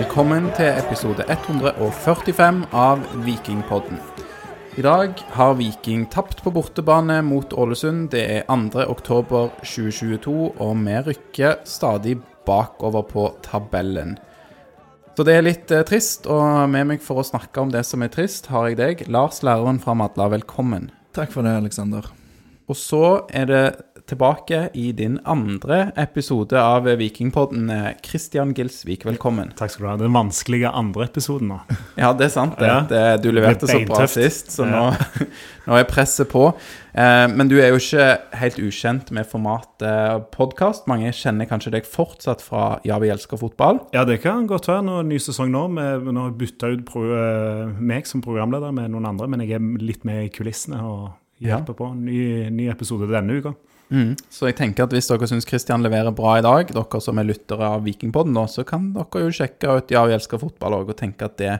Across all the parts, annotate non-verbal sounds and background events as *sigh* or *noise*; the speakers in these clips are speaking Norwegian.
Velkommen til episode 145 av Vikingpodden. I dag har Viking tapt på bortebane mot Ålesund. Det er 2. oktober 2022, og vi rykker stadig bakover på tabellen. Så det er litt eh, trist, og med meg for å snakke om det som er trist, har jeg deg, Lars læreren fra Madla. Velkommen. Takk for det, Aleksander. Og så er det tilbake i din andre episode av Vikingpodden. Christian Gilsvik, velkommen. Takk skal du ha. Den vanskelige andre episoden nå. Ja, det er sant. det. Ja. det du leverte så bra sist, så Ja. nå, *laughs* nå er presset på. Eh, men du er jo ikke helt ukjent med formatet podkast. Mange kjenner kanskje deg fortsatt fra Ja, vi elsker fotball. Ja, det kan godt være. Nå ny sesong nå. Vi har bytta ut pro eh, meg som programleder med noen andre, men jeg er litt med i kulissene og hjelper på. Ny, ny episode denne uka. Mm. Så jeg tenker at hvis dere syns Christian leverer bra i dag, dere som er lyttere av Vikingpodden, nå, så kan dere jo sjekke ut Ja, vi elsker fotball òg, og tenke at det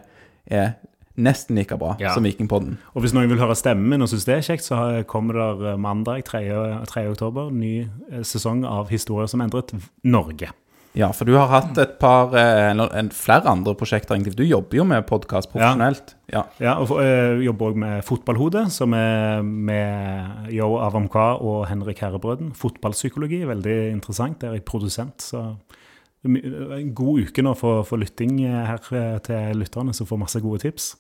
er nesten like bra Ja. som Vikingpodden. Og hvis noen vil høre stemmen min og syns det er kjekt, så kommer det mandag 3. 3. oktober ny eh, sesong av Historier som endret Norge. Ja, for du har hatt et par, eh, eller en, flere andre prosjekter, egentlig. Du jobber jo med podkast profesjonelt. Ja. Ja, og eh, jobber òg med Fotballhodet, som er med Yo Avamkwa og Henrik Herrebrøden. Fotballpsykologi, veldig interessant. Der er jeg produsent, så en god uke nå for, for lytting eh, her til lytterne, som får masse gode tips.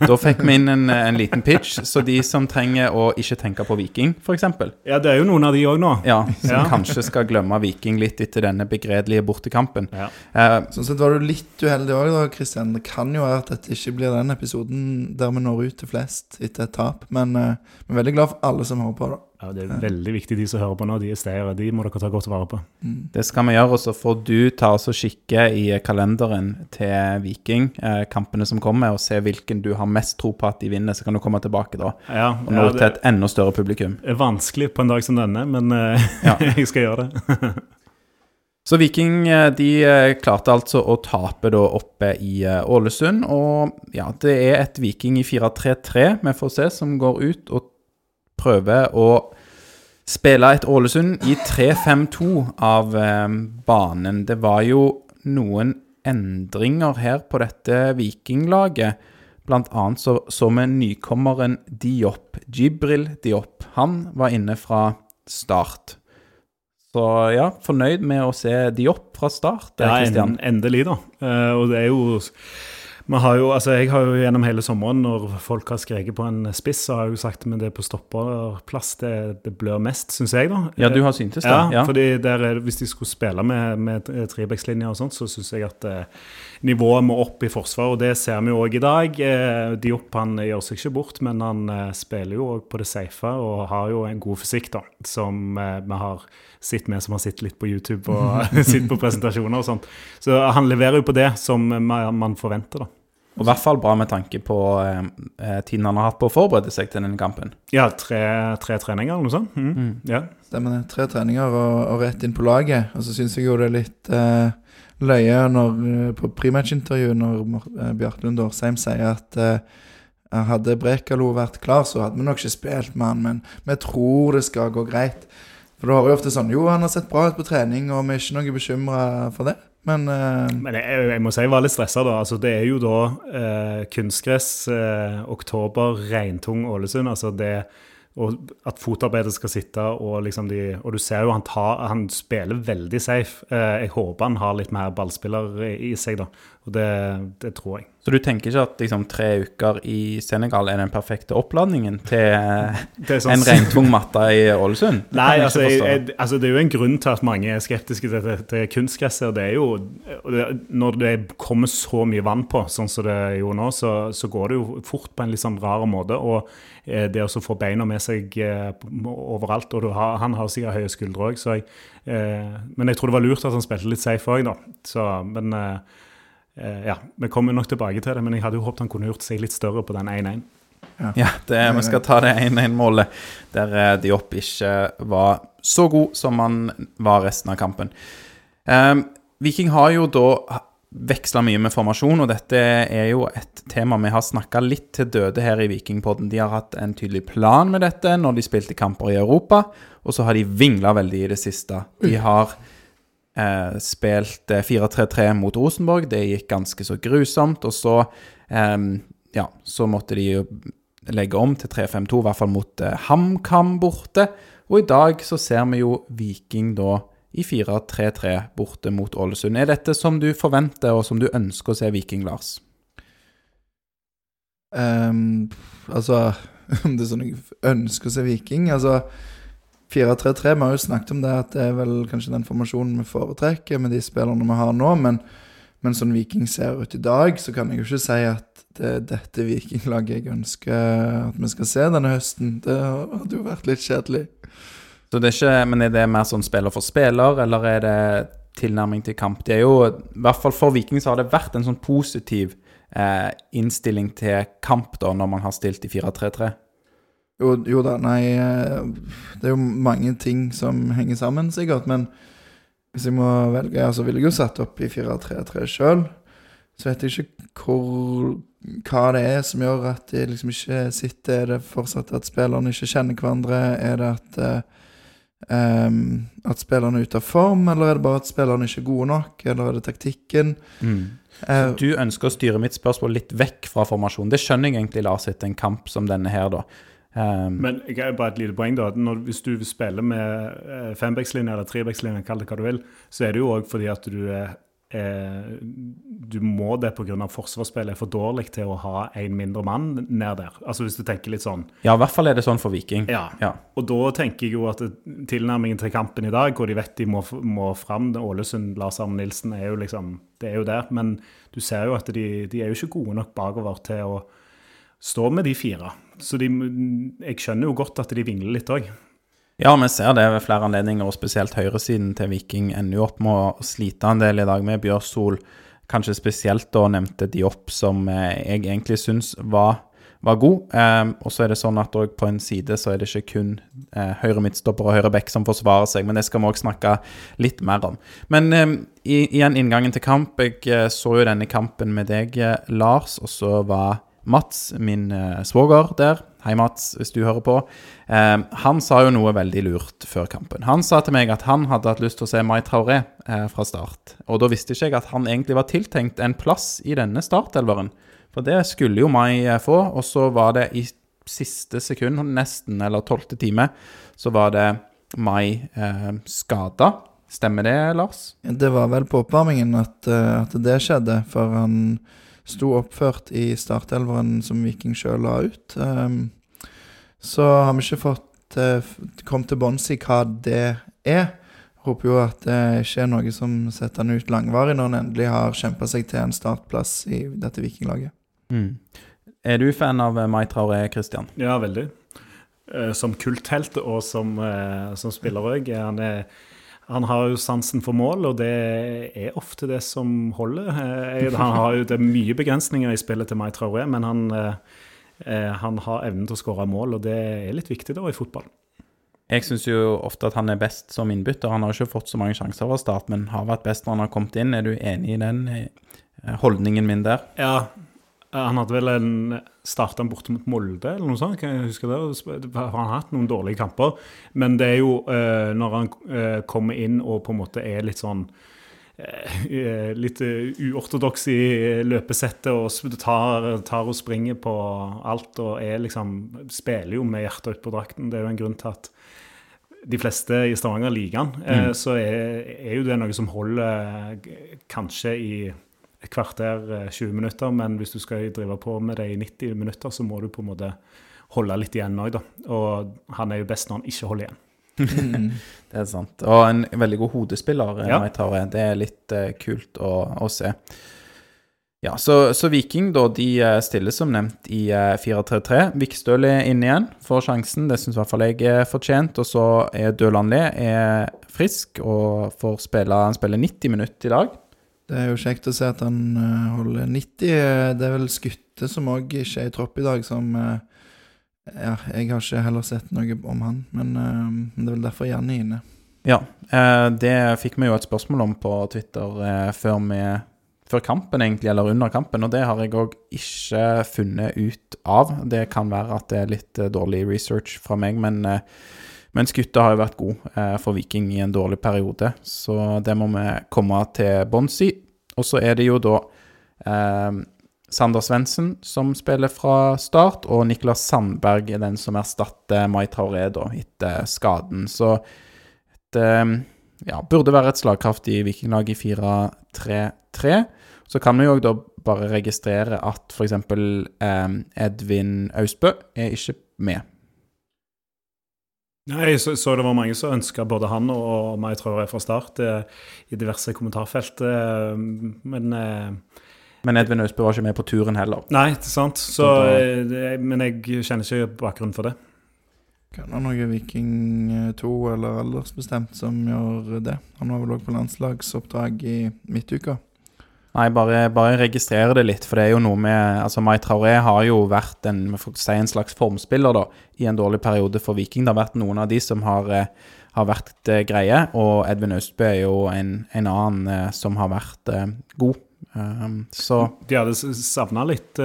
Da fikk vi inn en, en liten pitch, så de som trenger å ikke tenke på Viking, f.eks. Ja, det er jo noen av de òg nå. Ja, som Ja. kanskje skal glemme Viking litt etter denne begredelige bortekampen. Ja. Eh, Sånn sett var du litt uheldig òg, da, Christian. Det kan jo være at dette ikke blir den episoden der vi når ut til flest etter et tap, men eh, vi er veldig glad for alle som hører på, da. Ja, Det er veldig viktig, de som hører på nå. De er stayere. De må dere ta godt vare på. Mm. det skal vi gjøre, og så får du ta oss og kikke i kalenderen til Viking, eh, kampene som kommer, og se hvilken du har mest tro på at de vinner. Så kan du komme tilbake da Ja, og nå ja, til et enda større publikum. Det er vanskelig på en dag som denne, men eh, Ja. *laughs* jeg skal gjøre det. *laughs* Så Viking eh, de eh, klarte altså å tape da oppe i eh, Ålesund. Og ja, det er et Viking i 4-3-3 vi får se, som går ut og prøver å spille et Ålesund i 3-5-2 av eh, banen. Det var jo noen endringer her på dette Vikinglaget. Blant annet så, så vi nykommeren Diop, Jibril Diop. Han var inne fra start. Så ja, fornøyd med å se Diop fra start, eh, Ja, en, endelig, da. Uh, og det er jo har jo, altså Jeg har jo gjennom hele sommeren, når folk har skreket på en spiss, så har jeg jo sagt men det er på stopperplass det, det blør mest, syns jeg, da. Ja, du har syntes det. Ja, Ja, fordi der er, hvis de skulle spille med, med trebekslinjer og sånt, så syns jeg at eh, nivået må opp i forsvar, og det ser vi jo òg i dag. Eh, Diop han gjør seg ikke bort, men han eh, spiller jo òg på det safe og har jo en god fysikk, da, som eh, vi har sett med som har sittet litt på YouTube og *laughs* sett på presentasjoner og sånt. Så han leverer jo på det som man forventer, da. Og i hvert fall bra med tanke på eh, eh, tiden han har hatt på å forberede seg til denne kampen. Ja, tre, tre treninger eller noe sånt. Mm. Ja. Stemmer det. Tre treninger og, og rett inn på laget. Og så syns jeg jo det er litt eh, løye når, eh, på prematch-intervjuet når eh, Bjarte Årsheim sier at eh, hadde Brekalo vært klar, så hadde vi nok ikke spilt med han, men vi tror det skal gå greit. For da hører vi ofte sånn Jo, han har sett bra ut på trening, og vi er ikke noe bekymra for det. Men uh, Men jeg, jeg må si jeg var litt stressa, da. Altså, det er jo da uh, kunstgress, uh, oktober, regntung Ålesund. Altså det og at fotarbeidet skal sitte, og liksom de Og du ser jo han tar Han spiller veldig safe. Jeg håper han har litt mer ballspiller i seg, da. Og det, det tror jeg. Så du tenker ikke at liksom, tre uker i Senegal er den perfekte oppladningen til *laughs* sånn- en regntung matte i Ålesund? Nei, altså, jeg, jeg, altså det er jo en grunn til at mange er skeptiske til, til, til kunstgresset. og det er jo, det, Når det kommer så mye vann på, sånn som det gjorde nå, så, så går det jo fort på en litt sånn rar måte. Og eh, det å få beina med seg eh, overalt Og du har, han har sikkert høye skuldre òg, så jeg eh, Men jeg tror det var lurt at han spilte litt safe òg, da. Så, men eh, ja, Vi kommer nok tilbake til det, men jeg hadde jo håpet han kunne gjort seg litt større på den 1-1. Ja, det, vi skal ta det 1-1-målet der eh, Diop ikke var så god som han var resten av kampen. Um, Viking har jo da veksla mye med formasjon, og dette er jo et tema vi har snakka litt til døde her i Vikingpodden. De har hatt en tydelig plan med dette når de spilte kamper i Europa, og så har de vingla veldig i det siste. De har eh, spilt eh, 4-3-3 mot Rosenborg, det gikk ganske så grusomt, og så eh, ja, så måtte de jo legge om til 3-5-2, i hvert fall mot eh, HamKam borte. Og i dag så ser vi jo Viking da i 4-3-3 borte mot Ålesund. Er dette som du forventer, og som du ønsker å se Viking, Lars? Um, altså *laughs* Om det er sånn jeg ønsker å se Viking Altså 4-3-3, vi har jo snakket om det at det er vel kanskje den formasjonen vi foretrekker med de spillerne vi har nå, men, men sånn Viking ser ut i dag, så kan jeg jo ikke si at det er dette Vikinglaget jeg ønsker at vi skal se denne høsten. Det hadde jo vært litt kjedelig. Så det er ikke, Men er det mer sånn spiller for spiller, eller er det tilnærming til kamp? Det er jo, I hvert fall for Viking så har det vært en sånn positiv eh, innstilling til kamp da, når man har stilt i 4-3-3. Jo, jo da, nei eh, Det er jo mange ting som henger sammen, sikkert. Men hvis jeg må velge, så så ville jeg jo satt opp i 4-3-3 sjøl. Så vet jeg ikke hvor, hva det er som gjør at de liksom ikke sitter. Er det fortsatt at spillerne ikke kjenner hverandre? Er det at uh, um, at spillerne er ute av form, eller er det bare at spillerne ikke er gode nok? Eller er det taktikken? Eh, Du ønsker å styre mitt spørsmål litt vekk fra formasjonen. Det skjønner jeg egentlig, Lars, etter en kamp som denne her, da. Um, Men bare et lite poeng da. Når, hvis du spiller med eh, fembackslinje eller trebackslinje, kall det hva du vil, så er det jo òg fordi at du er eh, Du må det pga. forsvarsspillet er for dårlig til å ha en mindre mann ned der. Altså Hvis du tenker litt sånn. ja, i hvert fall er det sånn for Viking. Ja. Ja. Og da tenker jeg jo at tilnærmingen til kampen i dag, hvor de vet de må, må fram Ålesund, Lars Arne Nilsen, er jo liksom Det er jo der. Men du ser jo at de, de er jo ikke gode nok bakover til å stå med de fire. Så de, jeg skjønner jo godt at de vingler litt òg. Ja, vi ser det ved flere anledninger, og spesielt høyresiden til Viking ender jo opp med å slite en del i dag med Bjørsol. Kanskje spesielt da nevnte de opp som eh, jeg egentlig syns var, var god. Eh, og så er det sånn at på en side så er det ikke kun eh, høyre midtstopper og høyre back som forsvarer seg, men det skal vi òg snakke litt mer om. Men eh, igjen inngangen til kamp. Jeg eh, så jo denne kampen med deg, eh, Lars, og så var Mats, min eh, svoger, der. Hei, Mats, hvis du hører på. Eh, han sa jo noe veldig lurt før kampen. Han sa til meg at han hadde hatt lyst til å se Mai Traoré eh, fra start. Og da visste ikke jeg at han egentlig var tiltenkt en plass i denne startelveren. For det skulle jo Mai eh, få, og så var det i siste sekund, nesten, eller tolvte time, så var det Mai eh, skada. Stemmer det, Lars? Det var vel på oppvarmingen at, eh, at det skjedde, for han sto oppført i startelveren som Viking sjøl la ut. Ehm, så har vi ikke fått uh, kommet til bunns i hva det er. Håper jo at det ikke er noe som setter han ut langvarig når han endelig har kjempa seg til en startplass i dette vikinglaget. Mm. Er du fan av eh, Mai Traoré, Christian? Ja, veldig. Eh, som kulthelt og som, eh, som spiller òg. Han, er- han har jo sansen for mål, og det er ofte det som holder. Eh, Han har jo, det er mye begrensninger i spillet til Mai Traoré, men han, eh, eh, han har evnen til å skåre mål, og det er litt viktig da i fotball. Jeg syns jo ofte at han er best som innbytter. Han har ikke fått så mange sjanser fra start, men har vært best når han har kommet inn. Er du enig i den holdningen min der? Ja, han hadde vel en starta borte mot Molde, eller noe sånt. Kan jeg huske det? Han har hatt noen dårlige kamper. Men det er jo eh, når han eh, kommer inn og på en måte er litt sånn eh, Litt eh, uortodoks i løpesettet og tar, tar og springer på alt og er liksom Spiller jo med hjertet utpå drakten. Det er jo en grunn til at de fleste i Stavanger liker han. Mm. så er, er jo det noe som holder eh, kanskje i et kvarter, eh, 20 minutter, men hvis du skal drive på med det i 90 minutter, så må du på en måte holde litt igjen òg, da. Og han er jo best når han ikke holder igjen. *laughs* Det er sant. Og en veldig god hodespiller, Ja. ja. Mai Traoré. Det er litt uh, kult å, å se. Ja, så, så Viking da, de eh, stiller som nevnt i eh, 4-3-3. Vikstøl er inne igjen, får sjansen. Det syns i hvert fall jeg er fortjent. Og så er Døland Le er frisk og får spille Han spiller 90 minutter i dag. Det er jo kjekt å se at han eh, holder 90. Eh, Det er vel Skutte som òg ikke er i tropp i dag, som eh, Ja, jeg har ikke heller sett noe om han, men eh, det er vel derfor Janni er inne. Ja, det fikk vi jo et spørsmål om på Twitter før, vi, før kampen, egentlig, eller under kampen, og det har jeg òg ikke funnet ut av. Det kan være at det er litt dårlig research fra meg, men, eh, men Skutte har jo vært god eh, for Viking i en dårlig periode, så det må vi komme til bunns i. Og så er det jo da eh, Sander Svendsen som spiller fra start, og Niklas Sandberg er den som erstatter Mai Traoré da, etter skaden. Så et, eh, ja, burde være et slagkraftig vikinglag i 4-3-3. Så kan vi jo da bare registrere at f.eks. Eh, Edvin Austbø er ikke med. Nei, jeg så, så det var mange som ønska både han og, og meg, tror jeg, fra start eh, i diverse kommentarfelt. Eh, men eh, Men Edvin Austbø var ikke med på turen heller. Nei, det er sant. Så, Så da- eh, men jeg kjenner ikke bakgrunnen for det. Kan ha noe Viking 2 eller aldersbestemt som gjør det. Han var vel òg på landslagsoppdrag i midtuka. Nei, bare, bare registrere det litt, for det er jo noe med Altså, Mai Traoré har jo vært en, si en slags formspiller, da, i en dårlig periode for Viking. Det har vært noen av de som har, eh, har vært eh, greie, og Edvin Austbø er jo en, en annen eh, som har vært eh, god. Um, De hadde savna litt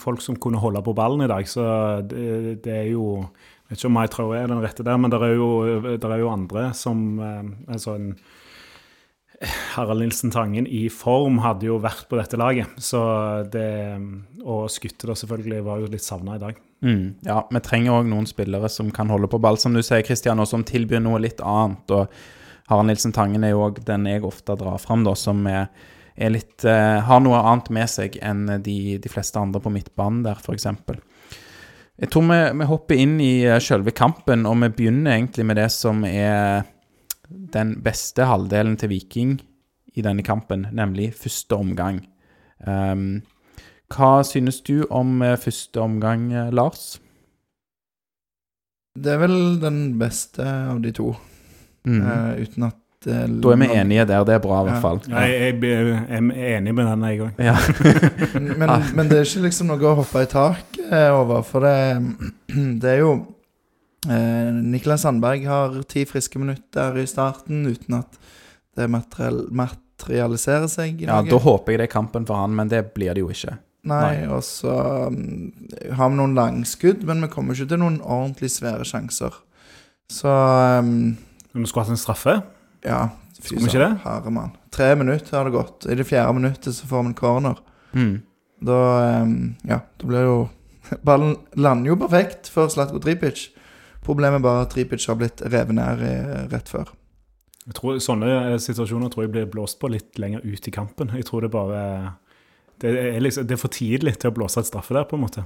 folk som kunne holde på ballen i dag, så det, det er jo Jeg vet ikke om Mai Traoré er den rette der, men det er er jo andre som altså en Harald Nilsen Tangen i form hadde jo vært på dette laget. Så det Og Skutte da selvfølgelig var jo litt savna i dag. mm, ja, vi trenger òg noen spillere som kan holde på ball, som du sier, Kristian, og som tilbyr noe litt annet. og Harald Nilsen Tangen er jo òg den jeg ofte drar fram, da, som er, er litt uh, Har noe annet med seg enn de, de fleste andre på midtbanen der, f.eks. Jeg tror vi, vi hopper inn i eh, selve kampen, og vi begynner egentlig med det som er den beste halvdelen til Viking i denne kampen, nemlig første omgang. Um, hva synes du om eh, første omgang, eh, Lars? Det er vel den beste av de to, Mm. uh, uten at Da er vi enige der, det er bra i Ja. hvert fall. Jeg, jeg, jeg er enig med den, jeg òg. Ja. *laughs* men, men, det er ikke liksom noe å hoppe i taket over, for det, *clears throat* det er jo Niklas Sandberg har ti friske minutter i starten uten at det materialiserer seg i ja, da håper jeg det er kampen for han, men det blir det jo ikke. Nei, Nei. og så mm, har vi noen langskudd, men vi kommer ikke til noen ordentlig svære sjanser. Så um, Vi skulle hatt en straffe. ja. fy søren, det? Herre mann. Tre minutter har det gått. I det fjerde minuttet så får vi en corner. Mm. Da um, Ja, da blir jo *laughs* Ballen lander jo perfekt for Slatko Tripic. Problemet bare at Tripic har blitt revet ned rett før. Jeg tror Sånne eh, situasjoner tror jeg blir blåst på litt lenger ut i kampen. Jeg tror det bare Det er, liksom, det er for tidlig til å blåse et straffe der, på en måte.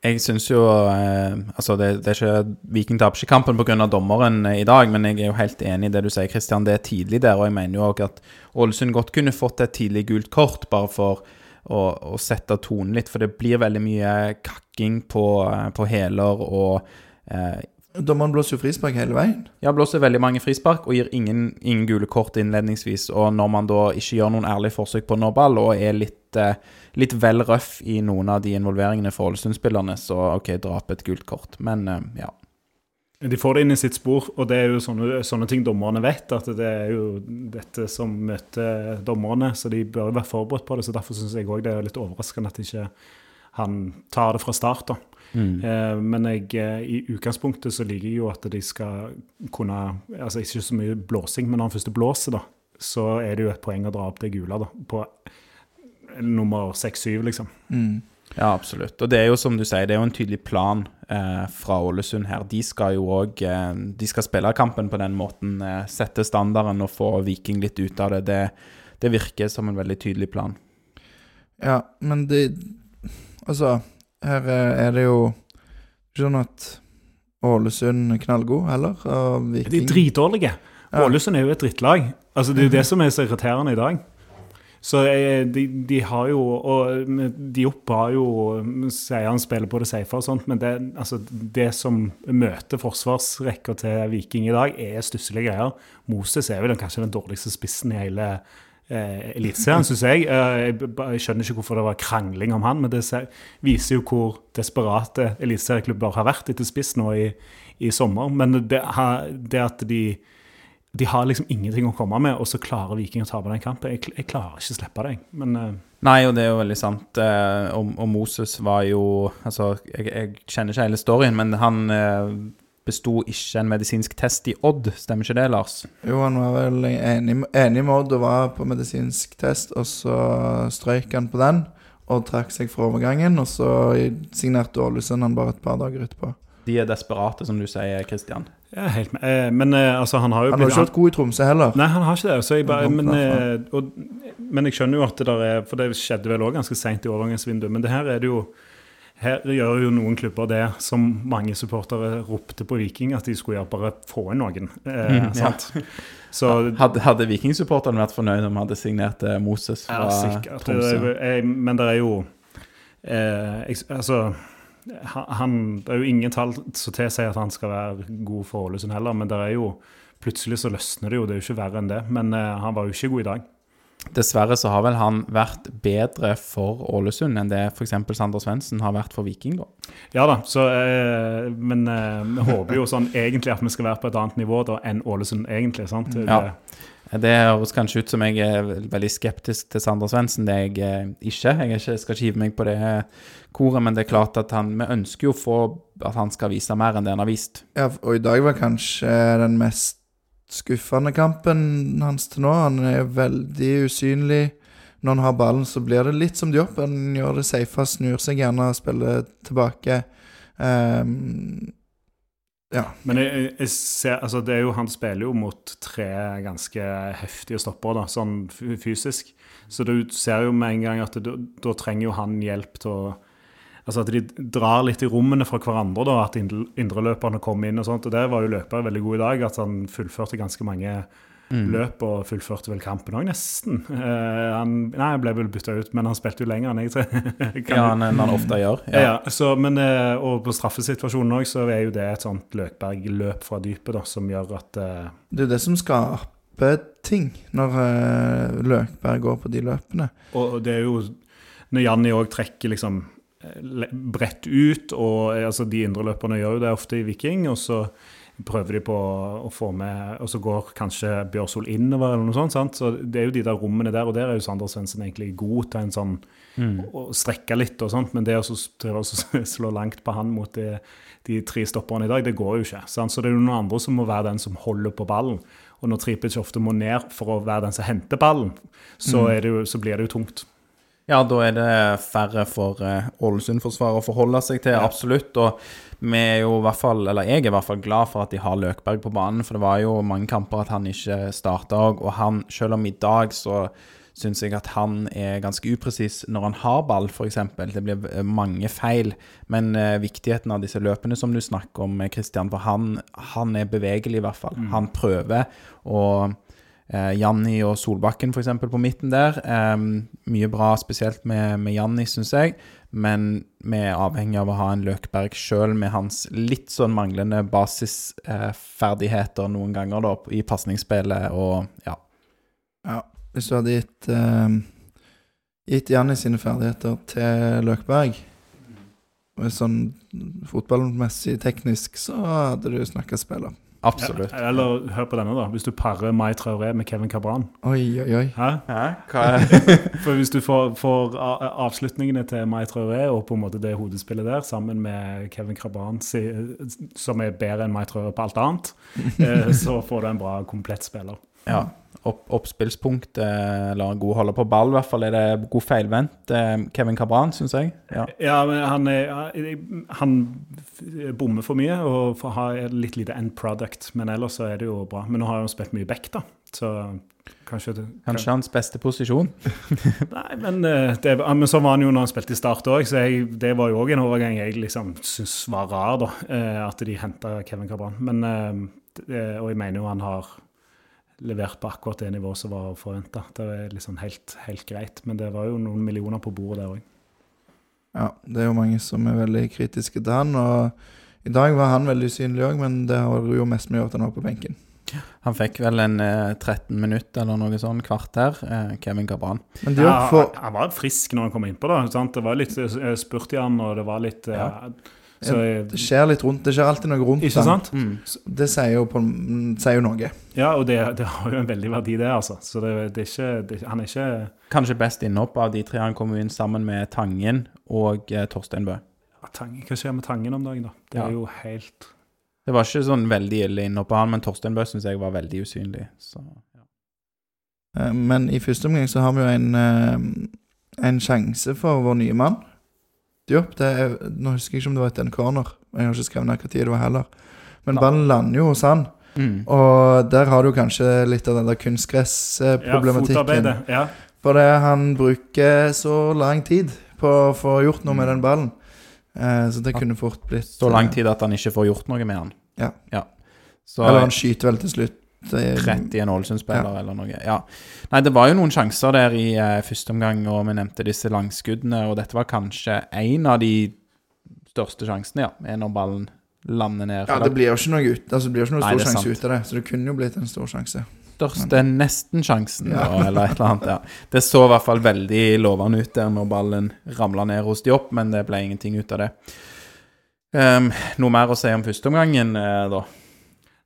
Jeg syns jo eh, Altså, det, det er ikke Viking taper ikke kampen pga. dommeren eh, i dag, men jeg er jo helt enig i det du sier, Kristian. Det er tidlig der, og jeg mener jo òg at Ålesund godt kunne fått et tidlig gult kort, bare for å, å sette tonen litt. For det blir veldig mye kakking på, eh, på hæler og eh, Dommeren blåser jo frispark hele veien. Ja, blåser veldig mange frispark og gir ingen, ingen gule kort innledningsvis. Og når man da ikke gjør noen ærlige forsøk på å nå ball, og er litt, eh, litt vel røff i noen av de involveringene for Ålesund-spillerne, så OK, drap et gult kort. Men eh, ja. De får det inn i sitt spor, og det er jo sånne, sånne ting dommerne vet. At det er jo dette som møter dommerne, så de bør jo være forberedt på det. så Derfor syns jeg òg det er litt overraskende at ikke han tar det fra start. da. Mm. Eh, men jeg, eh, i utgangspunktet så liker jeg jo at de skal kunne Altså ikke så mye blåsing, men når han først blåser, da, så er det jo et poeng å dra opp det gule da, på nummer seks-syv, liksom. Mm. Ja, absolutt. Og det er jo som du sier, det er jo en tydelig plan eh, fra Ålesund her. De skal jo òg eh, De skal spille kampen på den måten, eh, sette standarden og få Viking litt ut av det. det. Det virker som en veldig tydelig plan. Ja, men det Altså, her eh, er det jo ikke sånn at Ålesund er knallgod heller. Og De er dritdårlige. Ja. Ålesund er jo et drittlag. Altså, det er jo det som er så irriterende i dag. Så eh, de, de har jo Og Diop har jo Sier han spiller på det safe og sånt, men det, altså, det som møter forsvarsrekka til Viking i dag, er stusslige greier. Moses er vel kanskje den dårligste spissen i hele eh, Eliteserien, syns jeg. Eh, jeg. Jeg skjønner ikke hvorfor det var krangling om han, men det se- viser jo hvor desperate eliteserieklubber har vært etter spiss nå i, i sommer. Men det, det at de de har liksom ingenting å komme med, og så klarer Viking å tape den kampen. Jeg, jeg klarer ikke å slippe det, jeg. Men eh, Nei, og det er jo veldig sant. Eh, og, og Moses var jo Altså, jeg, jeg kjenner ikke hele storyen, men han besto ikke en medisinsk test i Odd, stemmer ikke det, Lars? Jo, han var vel enig, enig med Odd og var på medisinsk test, og så strøyk han på den og trakk seg fra overgangen, og så signerte Ålesund han bare et par dager etterpå. De er desperate, som du sier, Kristian. er helt med. Eh, men eh, altså, han har jo Han har ikke vært god i Tromsø heller. Nei, han har ikke det. Så jeg bare, men, eh, og, men jeg skjønner jo at det der er For det skjedde vel òg ganske seint i overgangsvinduet. Men det her er det jo her gjør jo noen klubber det som mange supportere ropte på Viking, at de skulle gjøre, bare få inn noen. Eh, Mm, ja. Så Hadde, hadde vikingsupporterne vært fornøyd om de hadde signert eh, Moses fra sikkert. Tromsø? er, jeg, men det er jo eh, jeg, Altså han, han, Det er jo ingen tall som tilsier at han skal være god for Ålesund heller, men det er jo plutselig så løsner det jo. Det er jo ikke verre enn det. Men eh, han var jo ikke god i dag. Dessverre så har vel han vært bedre for Ålesund enn det f.eks. Sander Svendsen har vært for Viking, da. Ja da, så, eh, men eh, vi håper jo sånn egentlig at vi skal være på et annet nivå da enn Ålesund egentlig. sant? Ja. Det, høres kanskje ut som jeg er veldig skeptisk til Sander Svendsen. Det er jeg eh, ikke. Jeg er ikke, skal ikke hive meg på det koret, men det er klart at han, vi ønsker jo å få at han skal vise mer enn det han har vist. Ja, og i dag var kanskje den mest skuffende kampen hans til nå. Han er veldig usynlig. Når han har ballen, så blir det litt som de opp. Han gjør det safe, snur seg gjerne og spiller tilbake. Um, ja. Men jeg, jeg- ser, altså det er jo, han spiller jo mot tre ganske heftige stoppere, da, sånn fysisk. Så du ser jo med en gang at da trenger jo han hjelp til å Altså at de drar litt i rommene fra hverandre, da, at indre- indreløperne kommer inn og sånt. Og der var jo løper veldig god i dag, at han fullførte ganske mange Mm. løp og fullførte vel kampen òg, nesten. Eh, han, nei, han ble vel bytta ut, men han spilte jo lenger enn jeg tror. *laughs* Ja, han, enn han ofte gjør. ja. ja, så, men, eh, og på straffesituasjonen òg, så er jo det et sånt Løkberg-løp fra dypet da, som gjør at eh, Det er det som skaper ting, når eh, Løkberg går på de løpene. Og og det er jo Når Janni òg trekker liksom bredt ut, og eh, altså, de indreløperne gjør jo det ofte i Viking, og så prøver de på å få med Og så går kanskje Bjørsol innover, eller noe sånt. sant? Så det er jo de der rommene der, og der er jo Sander Svendsen egentlig god til en sånn Mm. å strekke litt og sånt, men det å *laughs* slå langt på han mot de, de tre stopperne i dag, det går jo ikke. Sant? Så det er jo noen andre som må være den som holder på ballen. Og når Tripic ofte må ned for å være den som henter ballen, så, det jo, så blir det jo tungt. Ja, da er det færre for eh, Ålesund-forsvaret å forholde seg til, absolutt. Og vi er jo i hvert fall, eller jeg er i hvert fall glad for at de har Løkberg på banen, for det var jo mange kamper at han ikke starta òg. Og han, selv om i dag så syns jeg at han er ganske upresis når han har ball, f.eks. Det blir eh, mange feil. Men eh, viktigheten av disse løpene som du snakker om, Kristian, for han, han er bevegelig i hvert fall. Han prøver. og Eh, Janni og Solbakken f.eks. på midten der. Eh, mye bra, spesielt med, med Janni, syns jeg. Men vi er avhengig av å ha en Løkberg sjøl med hans litt sånn manglende basisferdigheter eh, noen ganger da, i pasningsspillet og ja. Ja, hvis du hadde gitt eh, Gitt Janni sine ferdigheter til Løkberg Sånn fotballmessig teknisk så hadde du snakka spiller. Absolutt. Ja, eller hør på denne, da. Hvis du parer Mai Traoré med Kevin Cabran. Oi, oi, oi. Hæ? Hæ? Hva er *laughs* For hvis du får, får avslutningene til Mai Traoré og på en måte det hodespillet der, sammen med Kevin Cabran, som er bedre enn Mai Traoré på alt annet, *laughs* eh, så får du en bra komplett spiller. ja, opp, oppspillspunkt, eh, eller god holder på ball, i hvert fall er det god feilvendt. Eh, Kevin Cabran, syns jeg. Ja. Ja, men han, er, han bommer for mye og har litt lite end product, men ellers så er det jo bra. Men nå har han spilt mye back, da, så kanskje det, Kanskje hans beste posisjon. *laughs* Nei, men, eh, det, men så var han jo når han spilte i Start òg, så jeg, det var jo òg en overgang jeg liksom syns var rar, da. At de henta Kevin Cabran. Men, og jeg mener jo han har levert på akkurat det nivået som var forventa. Det er liksom helt, helt greit. Men det var jo noen millioner på bordet der òg. Ja, det er jo mange som er veldig kritiske til han. Og i dag var han veldig usynlig òg, men det har jo mest med å gjøre at han var på benken. Han fikk vel en eh, 13 minutter eller noe sånn, kvarter, eh, Kevin Gabran. Men Ja, for... han var frisk når han kom innpå. da, sant? Det var litt eh, spurt i han, og det var litt eh, Ja. Så, Det skjer litt rundt. Det skjer alltid noe rundt Ikke sant? Mm. Det sier jo, på, sier jo noe. Ja, og det, det har jo en veldig verdi, det, altså. Så det, det er ikke det, Han er ikke Kanskje best innhopp av de tre. Han kom inn sammen med Tangen og eh, Torstein Bø. ja, Tangen, Hva skjer med Tangen om dagen, da? Det Ja. er jo helt Det var ikke sånn veldig ille innhopp av han, men Torstein Bø syns jeg var veldig usynlig. Så, ja. Eh, Men i første omgang så har vi jo en, eh, en sjanse for vår nye mann. Diop. Det er, nå husker jeg ikke om det var etter en corner. Jeg har ikke skrevet ned hva tid det var heller. Men Nei. ballen lander jo hos han. Mm. Og der har du kanskje litt av den der Ja, kunstgressproblematikken. Ja, Ja. For det han bruker så lang tid på å få gjort noe med den ballen. Eh, så det Ja. kunne fort blitt Så lang eh, tid at han ikke får gjort noe med han. Ja. Så Eller han skyter vel til slutt. Eh, rett i en Ålesund-spiller eller noe. Ja. Nei, det var jo noen sjanser der i uh, første omgang, og vi nevnte disse langskuddene, og dette var kanskje en av de største sjansene, ja, er når ballen lander ned. Ja, det blir jo ikke noe, ut, altså, ikke noe Nei, stor sjanse ut av det. Så det kunne jo blitt en stor sjanse. største nesten-sjansen, Ja. eller et eller annet. Ja. Det så i hvert fall veldig lovende ut der når ballen ramla ned hos de opp, men det ble ingenting ut av det. Um, noe mer å si om førsteomgangen, eh, da?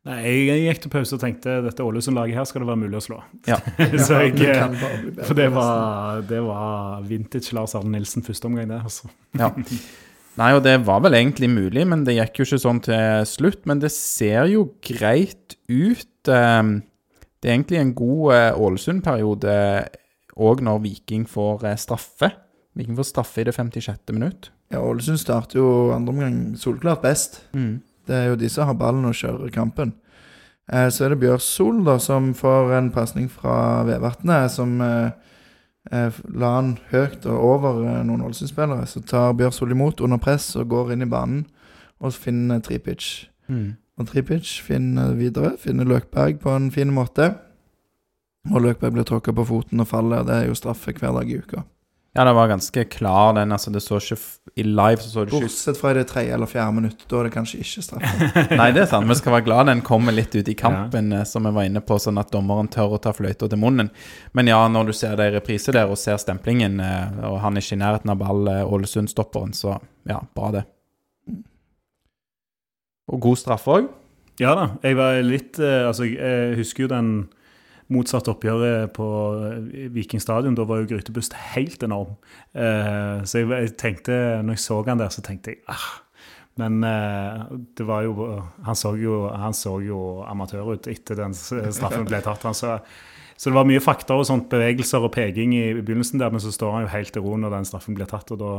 Nei, jeg, jeg gikk til pause og tenkte dette Ålesund-laget her skal det være mulig å slå. Ja. *laughs* så jeg, *laughs* det bli bedre, for det var, det var vintage Lars Arne Nilsen første omgang, det. altså. *laughs* Ja. Nei, og det var vel egentlig mulig, men det gikk jo ikke sånn til slutt. Men det ser jo greit ut. ehm, Det er egentlig en god eh, Ålesund-periode òg når Viking får eh, straffe. Viking får straffe i det 56. minutt. Ja, Ålesund starter jo andre omgang solklart best. Det er jo de som har ballen og kjører kampen. Eh, så er det Bjørsol da, som får en pasning fra Vevatnet, som eh, eh, la han høyt og over eh, noen Ålesund-spillere. Så tar Bjørsol imot under press og går inn i banen og finner Tripic. Mm. Og Tripic finner videre, finner Løkberg på en fin måte. Og Løkberg blir tråkka på foten og faller. Det er jo straffe hver dag i uka. Ja, det var ganske klar, den. Altså, det så ikke I live så så det ikke Bortsett fra i det tredje eller fjerde minutt. Da er det kanskje ikke straffe. *laughs* Nei, det er sant. Vi skal være glad den kommer litt ut i kampen, ja. som vi var inne på, sånn at dommeren tør å ta fløyta til munnen. Men ja, når du ser det i reprise der og ser stemplingen, eh, og han er ikke i nærheten av ball, eh, Ålesund-stopperen, så ja, bra det. Og god straffe òg. Ja da. Jeg var litt eh, Altså, jeg husker jo den motsatte oppgjøret på eh, Viking stadion. Da var jo Grytebust helt enorm. Eh, så jeg, tenkte, når jeg så han der, så tenkte jeg ah. Men eh, det var jo han så jo, han jo amatør ut etter den straffen ble tatt. Han så, så det var mye fakta og sånt, bevegelser og peking i begynnelsen der, men så står han jo helt i ro når den straffen blir tatt, og da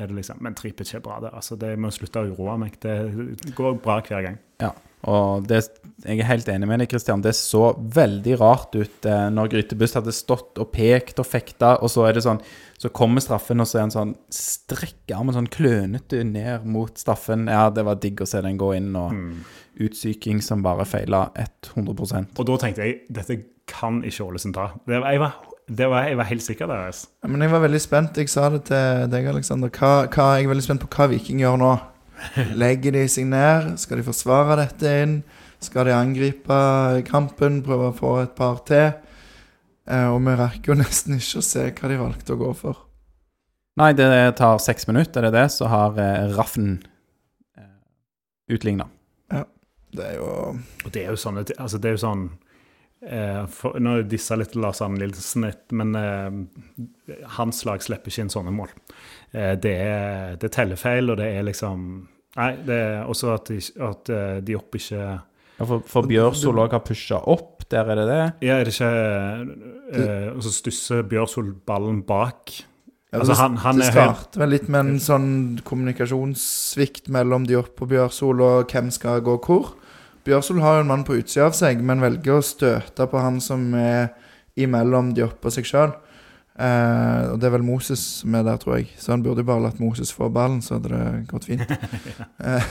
er det liksom Men Tripic er bra, det. Altså, det må slutte å uroe meg. Det går bra hver gang. Ja, og det, jeg er helt enig med deg, Kristian. Det så veldig rart ut eh, når Grytebust hadde stått og pekt og fekta, og så er det sånn Så kommer straffen, og så er han sånn strekker armen sånn klønete ned mot straffen. Ja, det var digg å se den gå inn, og utsyking som bare feila 100% Og da tenkte jeg dette kan ikke Ålesund ta. Det var, jeg, var, det var, jeg var helt sikker der. Altså. Ja, Men jeg var veldig spent. Jeg sa det til deg, Aleksander. Hva, hva, jeg er veldig spent på hva Viking gjør nå. *laughs* Legger de seg ned? Skal de forsvare dette inn? Skal de angripe kampen? Prøve å få et par til? Eh, og vi rekker jo nesten ikke å se hva de valgte å gå for. Nei, det tar seks minutter, er det det? Så har eh, Raffen eh, utligna. Det er jo Og det er jo sånn, altså det er jo sånn eh, for, Nå dissa litt Lars litt, men eh, hans lag slipper ikke inn sånne mål. Eh, det, er, det er tellefeil, og det er liksom Nei, det er også at, de, at eh, de opp ikke Ja, for, for Bjørsol òg har pusha opp, der er det det? Ja, er det ikke eh, Og så stusser Bjørsol ballen bak. ja, Altså, han- han det er starter vel litt med en sånn kommunikasjonssvikt mellom oppe på Bjørsol og hvem skal gå hvor. Bjørsol har jo en mann på utsida av seg, men velger å støte på han som er imellom de oppe og seg sjøl. Eh, og det er vel Moses som er der, tror jeg. Så han burde jo bare latt Moses få ballen, så hadde det gått fint. *laughs* eh,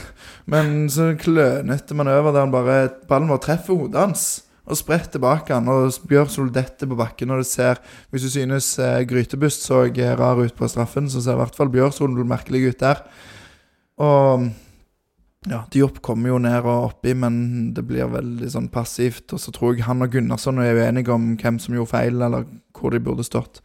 men så klønete manøver der han bare Ballen bare treffer hodet hans og spredt bak han, og Bjørsol detter på bakken. Og det ser Hvis du synes eh, Grytebust så eh, rar ut på straffen, så ser i hvert fall Bjørsol merkelig ut der. Og ja, Diop kommer jo ned og oppi, men det blir veldig sånn passivt. Og så tror jeg han og Gunnarsson er uenige om hvem som gjorde feil, eller hvor de burde stått.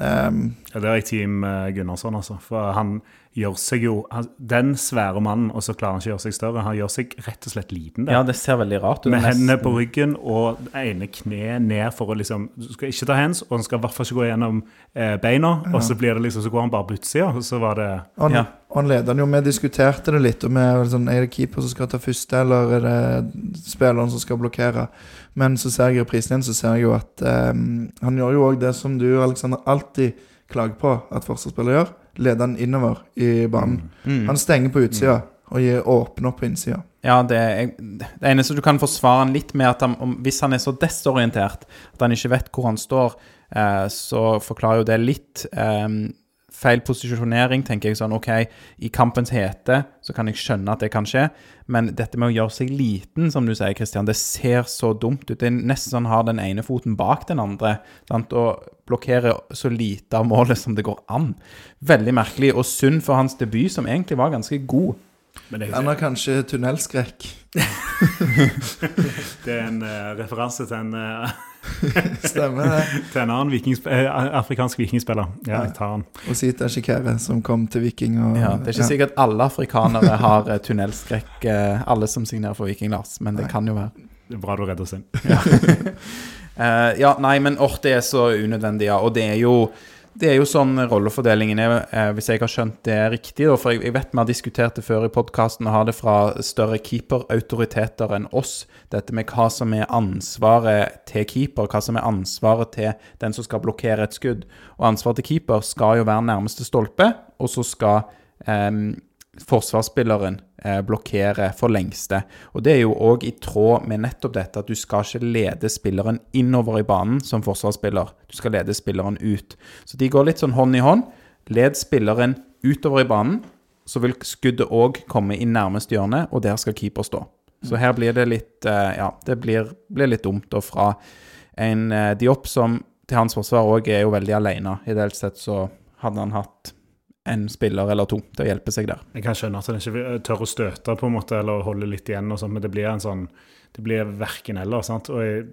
Um, ja, det er jeg team eh, Gunnarsson, altså. For han gjør seg jo Den svære mannen, og så klarer han ikke å gjøre seg større. Han gjør seg rett og slett liten der. Ja, det ser veldig rart ut. Med nesten. hendene på ryggen og ene kneet ned for å liksom Du skal ikke ta hands, og han skal i hvert fall ikke gå gjennom eh, beina. Og så blir det liksom, så går han bare på utsida, og så var det og han, Ja. han lederen jo, vi diskuterte det litt, og vi sånn, er det keeper som skal ta første, eller er det spilleren som skal blokkere? Men så ser jeg reprisen igjen, så ser jeg jo at eh, han gjør jo òg det som du, Alexander, alltid klager på at forsvarsspillere gjør. Leder han innover i banen. Mm. Han stenger på utsida og gir åpne opp på innsida. Ja, det, er, det eneste du kan forsvare han litt med, at han, om, hvis han er så desorientert at han ikke vet hvor han står, eh, så forklarer jo det litt. Eh, feil posisjonering, tenker jeg sånn OK, i kampens hete så kan jeg skjønne at det kan skje, men dette med å gjøre seg liten, som du sier, Christian, det ser så dumt ut. Det er nesten sånn har den ene foten bak den andre, sant? og blokkerer så lite av målet som det går an. Veldig merkelig, og synd for hans debut, som egentlig var ganske god. Men det, Han har kanskje tunnelskrekk. *laughs* det er en uh, referanse til en, eh, *laughs* Stemmer det. til en annen vikings, eh, afrikansk vikingspiller. Ja, jeg tar han. Og Sita Shikere, som kom til Viking. Og, Ja, det er ikke sikkert alle afrikanere har eh, tunnelskrekk, eh, alle som signerer for Viking, Lars, men det Nei. kan jo være. Det er bra du redder oss inn. *laughs* Eh, ja, nei, men Orte er så unødvendig, ja. Og det er jo, det er jo sånn rollefordelingen er, eh, hvis jeg har skjønt det riktig. For jeg, vet vi har diskutert det før i podkasten og har det fra større keeperautoriteter enn oss. Dette med hva som er ansvaret til keeper, hva som er ansvaret til den som skal blokkere et skudd. Og ansvaret til keeper skal jo være nærmeste stolpe, og så skal eh, forsvarsspilleren eh, blokkere for lengste. Og det er jo òg i tråd med nettopp dette at du skal ikke lede spilleren innover i banen som forsvarsspiller. Du skal lede spilleren ut. Så de går litt sånn hånd i hånd. Led spilleren utover i banen, så vil skuddet òg komme i nærmeste hjørne, og der skal keeper stå. Så her blir det litt eh, Ja, det blir, blir litt dumt. Og fra en eh, Diop som til hans forsvar òg er jo veldig alene. Ideelt sett så hadde han hatt en spiller eller to til å hjelpe seg der. Jeg kan skjønne at han ikke tør å støte på en måte, eller holde litt igjen, og sånt, men det blir en sånn Det blir verken eller. sant? Og jeg,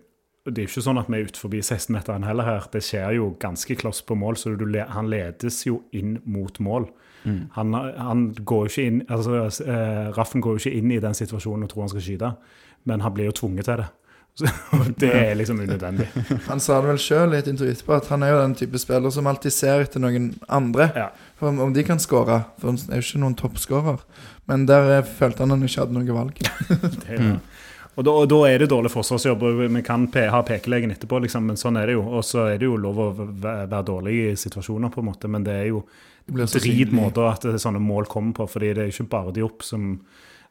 det er jo ikke sånn at vi er utenfor forbi 16-meteren heller her. Det skjer jo ganske kloss på mål, så du, han ledes jo inn mot mål. Han, han går jo ikke inn altså eh, Raffen går jo ikke inn i den situasjonen og tror han skal skyte, men han blir jo tvunget til det. Så, *laughs* det er liksom unødvendig. Han sa det vel sjøl i et intervju etterpå, at han er jo den type spiller som alltid ser etter noen andre. Ja. For om, om de kan skåre. For han er jo ikke noen toppskårer. Men der eh, følte han han ikke hadde noe valg. *laughs* Det er, og, da, og da er det dårlig forsvarsjobb. Vi kan pe ha pekelegen etterpå, liksom, men sånn er det jo. Og så er det jo lov å være dårlig i situasjoner, på en måte, men det er jo dritmåter drit måter at sånne mål kommer på. fordi det er ikke bare de opp som,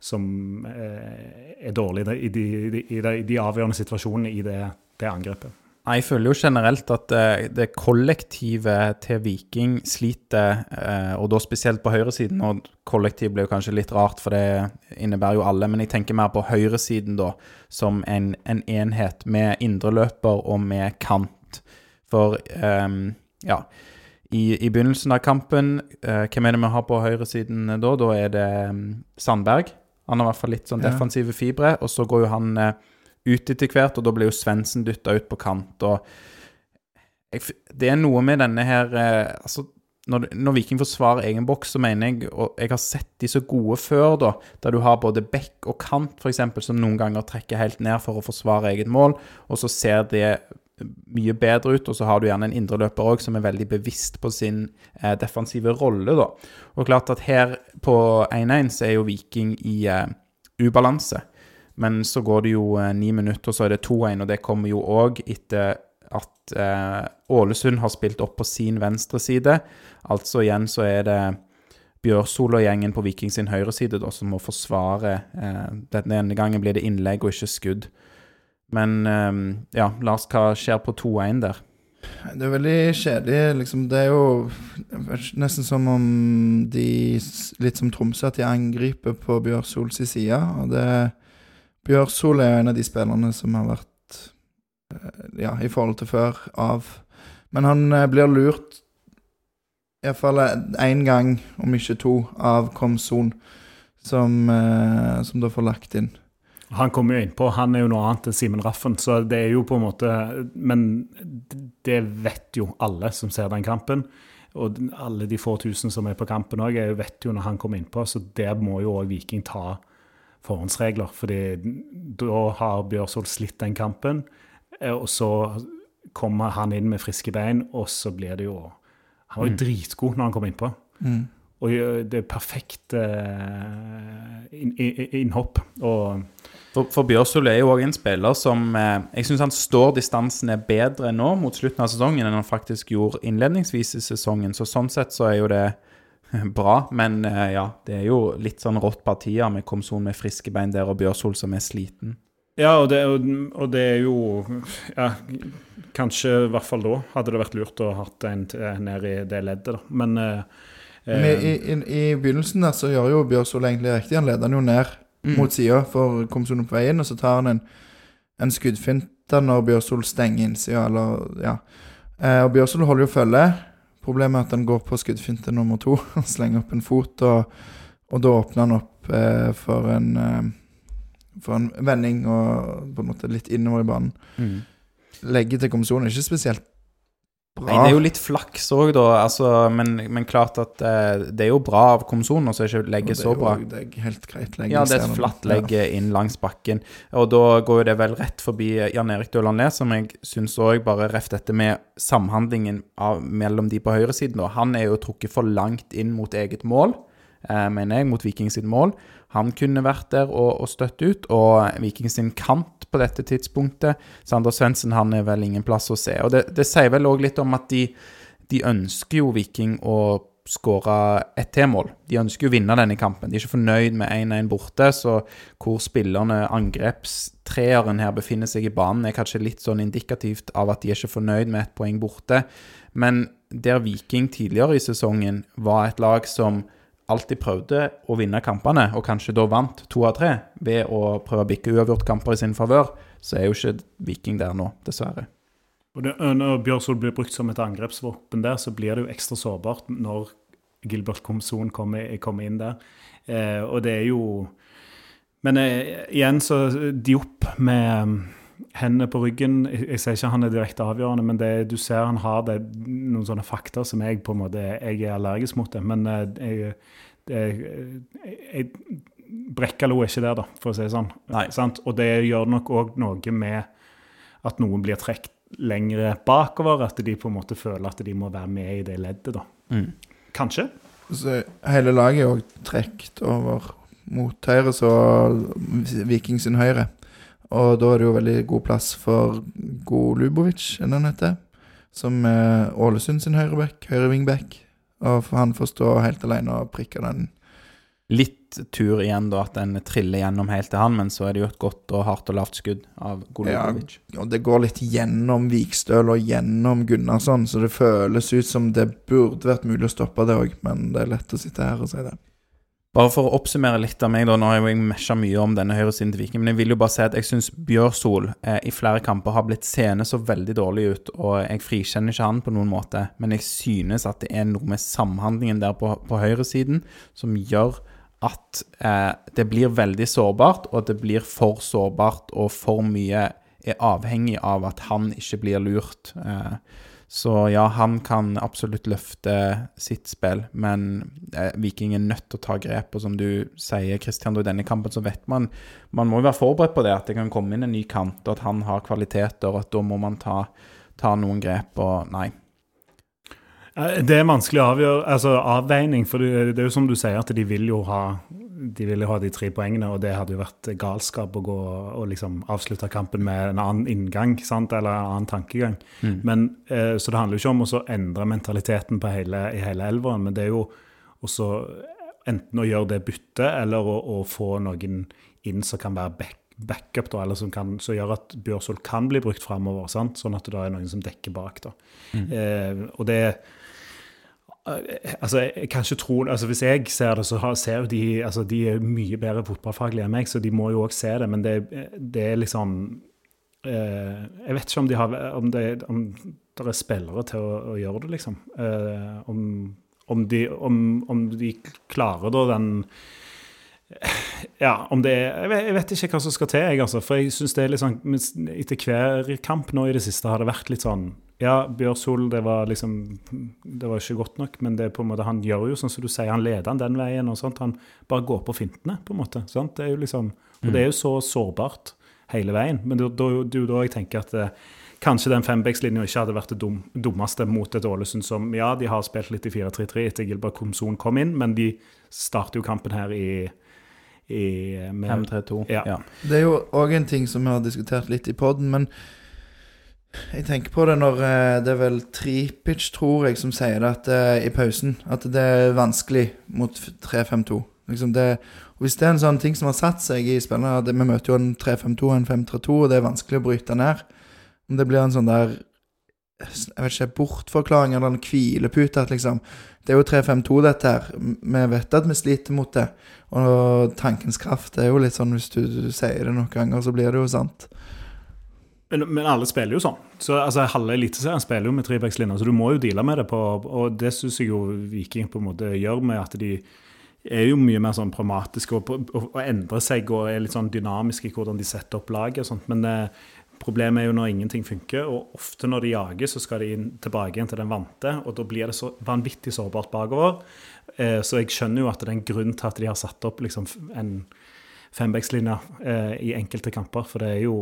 som eh, er dårlig i de, i, de, i, de, avgjørende situasjonene i det, det angrepet. Jeg føler jo generelt at eh, det kollektive til Viking sliter, eh, og da spesielt på høyresiden. Og kollektiv blir jo kanskje litt rart, for det innebærer jo alle. Men jeg tenker mer på høyresiden da, som en, en enhet med indreløper og med kant. For um, ja, i, i begynnelsen av kampen, uh, hvem er det vi har på høyresiden da? Da er det Sandberg. Han har i hvert fall litt sånn defensive fibre. Og så går jo han eh, ut etter hvert, og da blir jo Svendsen dytta ut på kant. og jeg, Det er noe med denne her eh, altså, når, når Viking forsvarer egen boks, så mener jeg Og jeg har sett de så gode før, da, der du har både bekk og kant, f.eks., som noen ganger trekker helt ned for å forsvare eget mål, og så ser det mye bedre ut, og så har du gjerne en indreløper òg som er veldig bevisst på sin eh, defensive rolle, da. Og klart at her på 1-1 så er jo Viking i eh, ubalanse. Men så går det jo eh, ni minutter, og så er det 2-1, og det kommer jo òg etter at eh, Ålesund har spilt opp på sin venstre side. Altså igjen så er det Bjørsol og gjengen på Viking sin høyre side da, som må forsvare. Eh, denne gangen blir det innlegg og ikke skudd. Men eh, ja, Lars, hva skjer på 2-1 der? Det er veldig kjedelig. Liksom. Det er jo nesten som om de, litt som Tromsø, at de angriper på Bjørsols side. Og det Bjørsol er en av de spillerne som har vært eh, Ja, i forhold til før, av. Men han eh, blir lurt iallfall én gang, om ikke to, av Komson. som, eh, som da får lagt inn. Han kommer jo innpå, han er jo noe annet enn Simen Raffen, så det er jo på en måte Men det vet jo alle som ser den kampen. Og alle de få tusen som er på kampen òg, vet jo når han kommer innpå, så der må jo òg Viking ta forhåndsregler. fordi da har Bjørsvold slitt den kampen, eh, og så kommer han inn med friske bein, og så blir det jo Han var jo Mm. dritgod når han kom innpå. Mm. Og det er perfekt eh, inn, inn, innhopp. Og For, for Bjørsol er jo òg en spiller som eh, Jeg syns han står distansene bedre nå mot slutten av sesongen enn han faktisk gjorde innledningsvis i sesongen. Så sånn sett så er jo det *laughs* bra. Men eh, ja, det er jo litt sånn rått partier med Komson med friske bein der og Bjørsol som er sliten. Ja, og det, og, det er jo ja, Kanskje i hvert fall da hadde det vært lurt å ha en ned i det leddet, da. Men eh, Men i, eh, i, i, begynnelsen der så gjør jo Bjørsvold egentlig riktig. Han leder han jo ned Mm. mot sida for Komsun på veien, og så tar han en, en skuddfinte når Bjørsvold stenger innsida, eller ja. Eh, og Bjørsvold holder jo følge. Problemet er at han går på skuddfinte nummer to *laughs* Han slenger opp en fot, og, og da åpner han opp eh, for en eh, for en vending og på en måte litt innover i banen. Mm. Legget til Komson er ikke spesielt bra. Nei, det er jo litt flaks òg, da. Altså, men, men klart at eh, det er jo bra av komsonen å ikke er så bra. Det er jo helt greit legge Ja, det er et flatt legg inn langs bakken. Og da går jo det vel rett forbi Jan Erik Døland Lee, som jeg syns òg bare reft dette med samhandlingen av, mellom de på høyresiden. da. Han er jo trukket for langt inn mot eget mål, eh, mener jeg, mot Viking sitt mål. Han kunne vært der og, og støtt ut, og Viking sin kant på dette tidspunktet Sander Svendsen han er vel ingen plass å se. Og det, det sier vel òg litt om at de, de ønsker jo Viking å skåre ett til mål. De ønsker jo å vinne denne kampen. De er ikke fornøyd med 1-1 borte, så hvor spillerne, angrepstreeren her, befinner seg i banen, er kanskje litt sånn indikativt av at de er ikke fornøyd med ett poeng borte. Men der Viking tidligere i sesongen var et lag som alltid prøvde å vinne kampene, og kanskje da vant to av tre ved å prøve å bikke uavgjort-kamper i sin favør, så er jo ikke Viking der nå, dessverre. Og det, når Bjørsvold blir brukt som et angrepsvåpen der, så blir det jo ekstra sårbart når Gilbert Komson kommer, kommer inn der. Eh, og det er jo Men eh, igjen så Diop med hendene på ryggen Jeg, jeg sier ikke han er direkte avgjørende, men det, du ser han har det, noen sånne fakta som jeg på en måte Jeg er allergisk mot det, men eh, jeg, jeg, jeg Brekkalo er ikke der, da, for å si det sånn. Nei. Sant? Og det gjør nok òg noe med at noen blir trukket lengre bakover, at de på en måte føler at de må være med i det leddet, da. Mm. Kanskje. Så hele laget er òg trukket over mot høyre, så Viking sin høyre. Og da er det jo veldig god plass for God Lubovic, er det han heter. Som er Ålesund sin høyreback, høyre wingback. Og han får stå helt alene og prikke den. Litt tur igjen, da, at den triller gjennom helt til han, men så er det jo et godt og hardt og lavt skudd av Golubovic. Ja, Og det går litt gjennom Vikstøl og gjennom Gunnarsson, så det føles ut som det burde vært mulig å stoppe det òg, men det er lett å sitte her og si det. Bare for å oppsummere litt av meg, da, nå har jeg mesja mye om denne høyresiden til Viking, men jeg vil jo bare si at jeg syns Bjørsol eh, i flere kamper har blitt seende så veldig dårlig ut, og jeg frikjenner ikke han på noen måte, men jeg synes at det er noe med samhandlingen der på, på høyresiden som gjør at eh, det blir veldig sårbart, og at det blir for sårbart, og for mye er avhengig av at han ikke blir lurt. Eh, så ja, han kan absolutt løfte sitt spill, men eh, Viking er nødt til å ta grep. Og som du sier, Christian, i denne kampen så vet man Man må jo være forberedt på det, at det kan komme inn en ny kant, og at han har kvaliteter, og at da må man ta, ta noen grep. Og nei. Eh, Det er vanskelig å avgjøre, altså avveining, for det er jo som du sier, at de vil jo ha de ville ha de tre poengene, og det hadde jo vært galskap å gå og liksom avslutte kampen med en annen inngang, sant? eller en annen tankegang. Mm. Men, eh, så det handler jo ikke om å endre mentaliteten på hele, i hele elveren, men det er jo også enten å gjøre det byttet, eller å, å få noen inn som kan være back, backup, da, eller som, kan, som gjør at Bjørsvold kan bli brukt framover, sånn at det da er noen som dekker bak. da. Eh, og det Eh, Altså, jeg kan ikke tro altså Hvis jeg ser det, så ser jo de altså De er mye bedre fotballfaglige enn meg, så de må jo òg se det, men det, det er liksom eh, Jeg vet ikke om, de har, om, det, om det er spillere til å, å gjøre det, liksom. Eh, om, om, de, om de klarer da den Ja, om det er Jeg vet, jeg vet ikke hva som skal til, jeg, altså. For jeg syns det er litt sånn Etter hver kamp nå i det siste har det vært litt sånn Ja, Bjørsol, det var liksom Det var ikke godt nok, men det er på en måte han gjør jo sånn som du sier, han leder han den veien og sånt. Han bare går på fintene, på en måte. sant? Det er jo liksom Og det er jo så sårbart hele veien. Men det er jo da, jeg tenker at eh, kanskje den fembekslinja ikke hadde vært det dum, dummeste mot et Ålesund som Ja, de har spilt litt i 4-3-3 etter Gilbert Komson kom inn, men de starter jo kampen her i, i 5-3-2. Ja. Ja. Det er jo òg en ting som vi har diskutert litt i poden, men jeg tenker på det når eh, det er vel Tripic, tror jeg, som sier det at, eh, i pausen. At det er vanskelig mot 3-5-2. Liksom hvis det er en sånn ting som har satt seg i spillere Vi møter jo en 3-5-2 og en 5-3-2, og det er vanskelig å bryte ned. Om det blir en sånn der jeg vet ikke, bortforklaring eller en hvilepute at liksom Det er jo 3-5-2, dette her. Vi vet at vi sliter mot det. Og tankens kraft er jo litt sånn hvis du, du sier det noen ganger, så blir det jo sant. Men, alle spiller jo sånn. Så altså, Halve Eliteserien spiller jo med trebackslinja, så du må jo deale med det. på, Og det syns jeg jo Viking på en måte gjør med at de er jo mye mer sånn pragmatiske og, og, og endrer seg og er litt sånn dynamiske i hvordan de setter opp laget og sånt. Men eh, problemet er jo når ingenting funker, og ofte når de jager, så skal de inn, tilbake igjen til den vante, og da blir det så vanvittig sårbart bakover. Eh, så jeg skjønner jo at det er en grunn til at de har satt opp liksom en fembackslinje eh, i enkelte kamper, for det er jo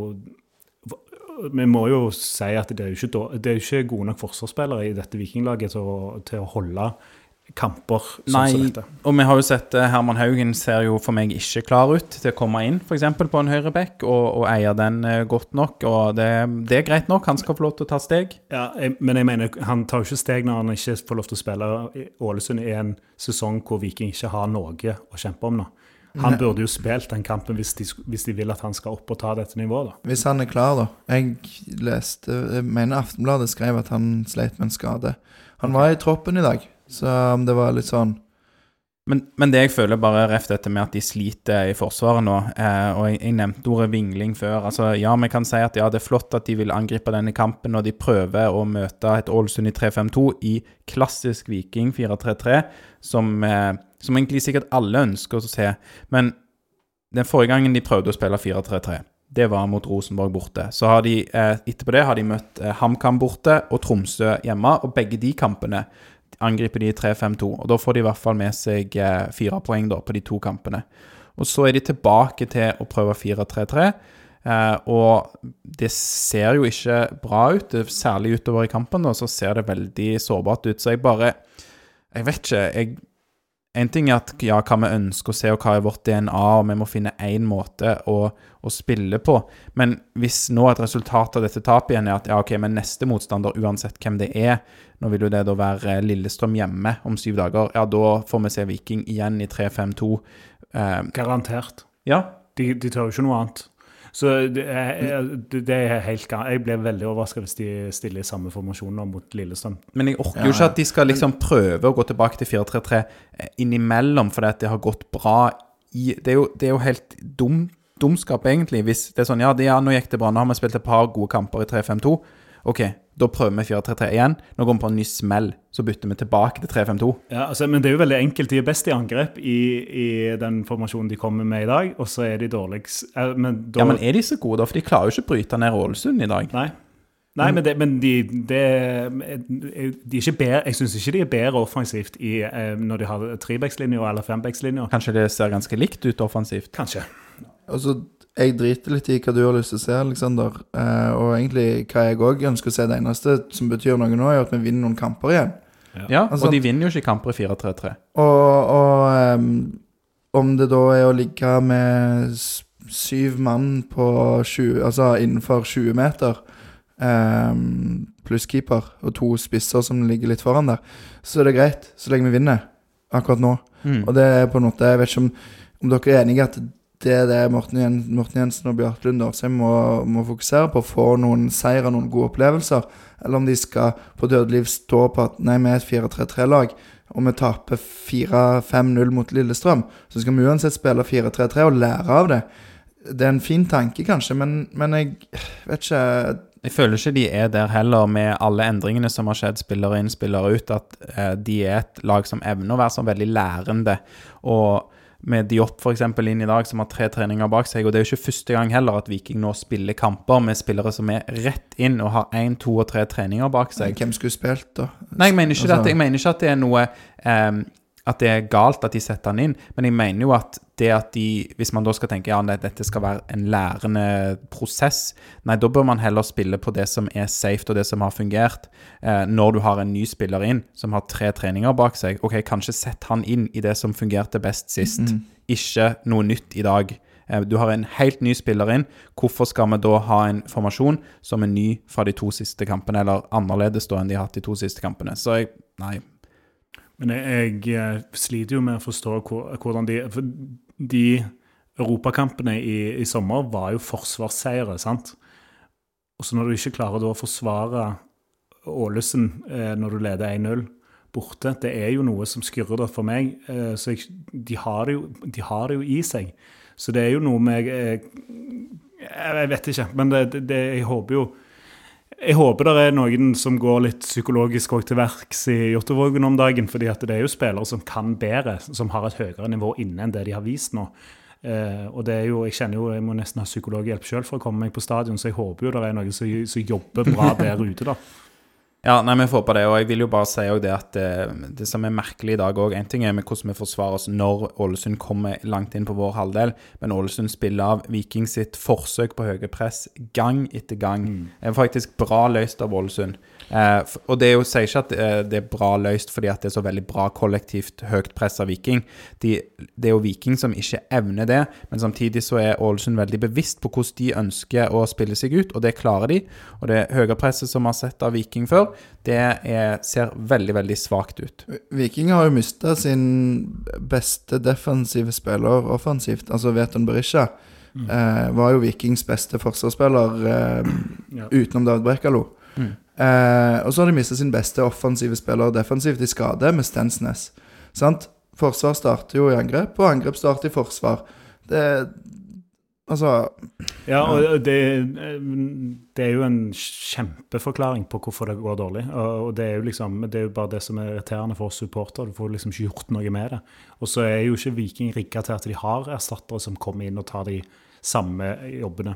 vi må jo si at det er jo ikke, det er ikke gode nok forsvarsspillere i dette vikinglaget til å, til å holde kamper sånn som Nei, dette. og vi har jo sett eh, Herman Haugen ser jo for meg ikke klar ut til å komme inn, f.eks. på en høyreback, og, og eier den eh, godt nok. Og det, det er greit nok, han skal få lov til å ta steg. Ja, jeg, men jeg mener, han tar jo ikke steg når han ikke får lov til å spille Ålesund i en sesong hvor Viking ikke har noe å kjempe om nå. Han burde jo spilt den kampen hvis de, hvis de vil at han skal opp og ta dette nivået, da. Hvis han er klar, da. Jeg leste Jeg mener Aftenbladet skrev at han sleit med en skade. Han var i troppen i dag, så om det var litt sånn Men, men det jeg føler bare reft dette med at de sliter i Forsvaret nå, eh, og jeg, jeg nevnte ordet vingling før. altså Ja, vi kan si at ja, det er flott at de vil angripe denne kampen, og de prøver å møte et Ålesund i 3-5-2 i klassisk Viking 4-3-3, som, eh, som egentlig sikkert alle ønsker å se. Men den forrige gangen de prøvde å spille 4-3-3, det var mot Rosenborg borte. Så har de, eh, etterpå det har de møtt eh, HamKam borte og Tromsø hjemme, og begge de kampene angriper de 3-5-2. Og da får de i hvert fall med seg eh, fire poeng da, på de to kampene. Og så er de tilbake til å prøve 4-3-3. Eh, og det ser jo ikke bra ut, særlig utover i kampen. da, Så ser det veldig sårbart ut. Så jeg bare Jeg vet ikke. jeg en ting er at ja, hva vi ønsker å se, og hva er vårt DNA, og vi må finne én måte å, å spille på. Men hvis nå et resultat av dette tapet igjen er at ja, ok, men neste motstander, uansett hvem det er Nå vil jo det da være Lillestrøm hjemme om syv dager. Ja, da får vi se Viking igjen i 3-5-2. Eh, Garantert. ja, De, de tør jo ikke noe annet. Så det er, det det er helt galt. Jeg ble veldig overraska hvis de stiller i samme formasjon nå mot Lillestrøm. Men jeg orker jo ikke at de skal liksom prøve å gå tilbake til 4-3-3 eh, innimellom fordi at det har gått bra i Det er jo, det er jo helt dum, dumskap, egentlig, hvis det er sånn Ja, det, ja nå gikk det bra, nå har vi spilt et par gode kamper i 3-5-2. OK, da prøver vi 4-3-3 igjen. Nå går vi på en ny smell, så bytter vi tilbake til 3-5-2. Ja, altså, men det er jo veldig enkelt. De er best i angrep i, i den formasjonen de kommer med i dag, og så er de dårligst Men da Ja, men er de så gode, da? For de klarer jo ikke å bryte ned Ålesund i dag. Nei. Nei, men, det, men de, de, de bedre, jeg syns ikke de er bedre offensivt i, eh, når de har trebackslinja eller fembackslinja. Kanskje det ser ganske likt ut offensivt. Kanskje. Altså, jeg driter litt i hva du har lyst til å se, Aleksander. Eh, og egentlig hva jeg òg ønsker å se. Det eneste som betyr noe nå, er at vi vinner noen kamper igjen. Ja, Altså- og de vinner jo ikke kamper i 4-3-3. Og, og um, om det da er å ligge med syv mann på 20, altså innenfor 20 meter, um, pluss keeper, og to spisser som ligger litt foran der, så er det greit, så lenge vi vinner akkurat nå. Mm. Og det er på en måte Jeg vet ikke om, om dere er enige i at det er det Morten, Jen, Morten Jensen og Bjarte Lund Årsheim må, må fokusere på. Få noen seire, noen gode opplevelser. Eller om de skal på dødeliv stå på at nei, vi er et 4-3-3-lag, og vi taper 4-5-0 mot Lillestrøm. Så skal vi uansett spille 4-3-3 og lære av det. Det er en fin tanke, kanskje, men, men jeg vet ikke Jeg føler ikke de er der heller, med alle endringene som har skjedd, spillere inn, spillere ut, at eh, de er et lag som evner å være sånn veldig lærende. Og med Diop eksempel inn i dag, som har tre treninger bak seg. Og det er jo ikke første gang heller at Viking nå spiller kamper med spillere som er rett inn og har én, to og tre treninger bak seg. Hvem skulle spilt, da? Nei, jeg mener ikke, Altså- at, jeg mener ikke at det er noe ehm, At det er galt at de setter han inn, men jeg mener jo at det at de Hvis man da skal tenke ja, nei, dette skal være en lærende prosess, nei, da bør man heller spille på det som er safe, og det som har fungert. Eh, når du har en ny spiller inn som har tre treninger bak seg, ok, kanskje sett han inn i det som fungerte best sist. Ikke noe nytt i dag. Eh, Du har en helt ny spiller inn. Hvorfor skal vi da ha en formasjon som er ny fra de to siste kampene, eller annerledes da enn de har hatt de to siste kampene? Så jeg Nei. Men jeg, jeg eh, sliter jo med å forstå hvordan de For de europakampene i, i sommer var jo forsvarsseire, sant? Og så når du ikke klarer å forsvare Ålesund eh, når du leder 1-0 borte, det er jo noe som skurrer da for meg. Eh, så jeg, de, har jo, de har det jo i seg. Så det er jo noe med jeg, jeg vet ikke, men det, det, jeg håper jo jeg håper det er noen som går litt psykologisk til verks i Jåttåvågen om dagen. fordi at det er jo spillere som kan bedre, som har et høyere nivå inne enn det de har vist nå. Uh, og det er jo, Jeg kjenner jo, jeg må nesten ha psykologhjelp sjøl for å komme meg på stadion, så jeg håper jo det er noen som, som jobber bra *laughs* der ute. da. Ja, nei, vi får på det, og jeg vil jo bare si det at det, det som er merkelig i dag òg En ting er med hvordan vi forsvarer oss når Ålesund kommer langt inn på vår halvdel, men Ålesund spiller av Viking sitt forsøk på høye press gang etter gang. Det er faktisk bra løst av Ålesund. Eh, og det er jo, sier ikke at eh, det er bra løst fordi at det er så veldig bra kollektivt høyt press av Viking. De, det er jo Viking som ikke evner det, men samtidig så er Ålesund veldig bevisst på hvordan de ønsker å spille seg ut, og det klarer de. Og det høye presset som vi har sett av Viking før, det er, ser veldig, veldig svakt ut. Viking har jo mista sin beste defensive spiller offensivt. Altså Veton Berisha eh, var jo Vikings beste forsvarsspiller eh, Ja. utenom David Brekalo. Mm. Eh, og så har de mista sin beste offensive spiller defensivt i skade, med Stensnes. Sant? Forsvar starter jo i angrep, og angrep starter i forsvar. Det Altså Ja, og det, det er jo en kjempeforklaring på hvorfor det går dårlig. Og det er jo liksom, det er jo bare det som er irriterende for oss supportere. Du får liksom ikke gjort noe med det. Og så er jo ikke Viking rigga til at de har erstattere som kommer inn og tar de samme jobbene.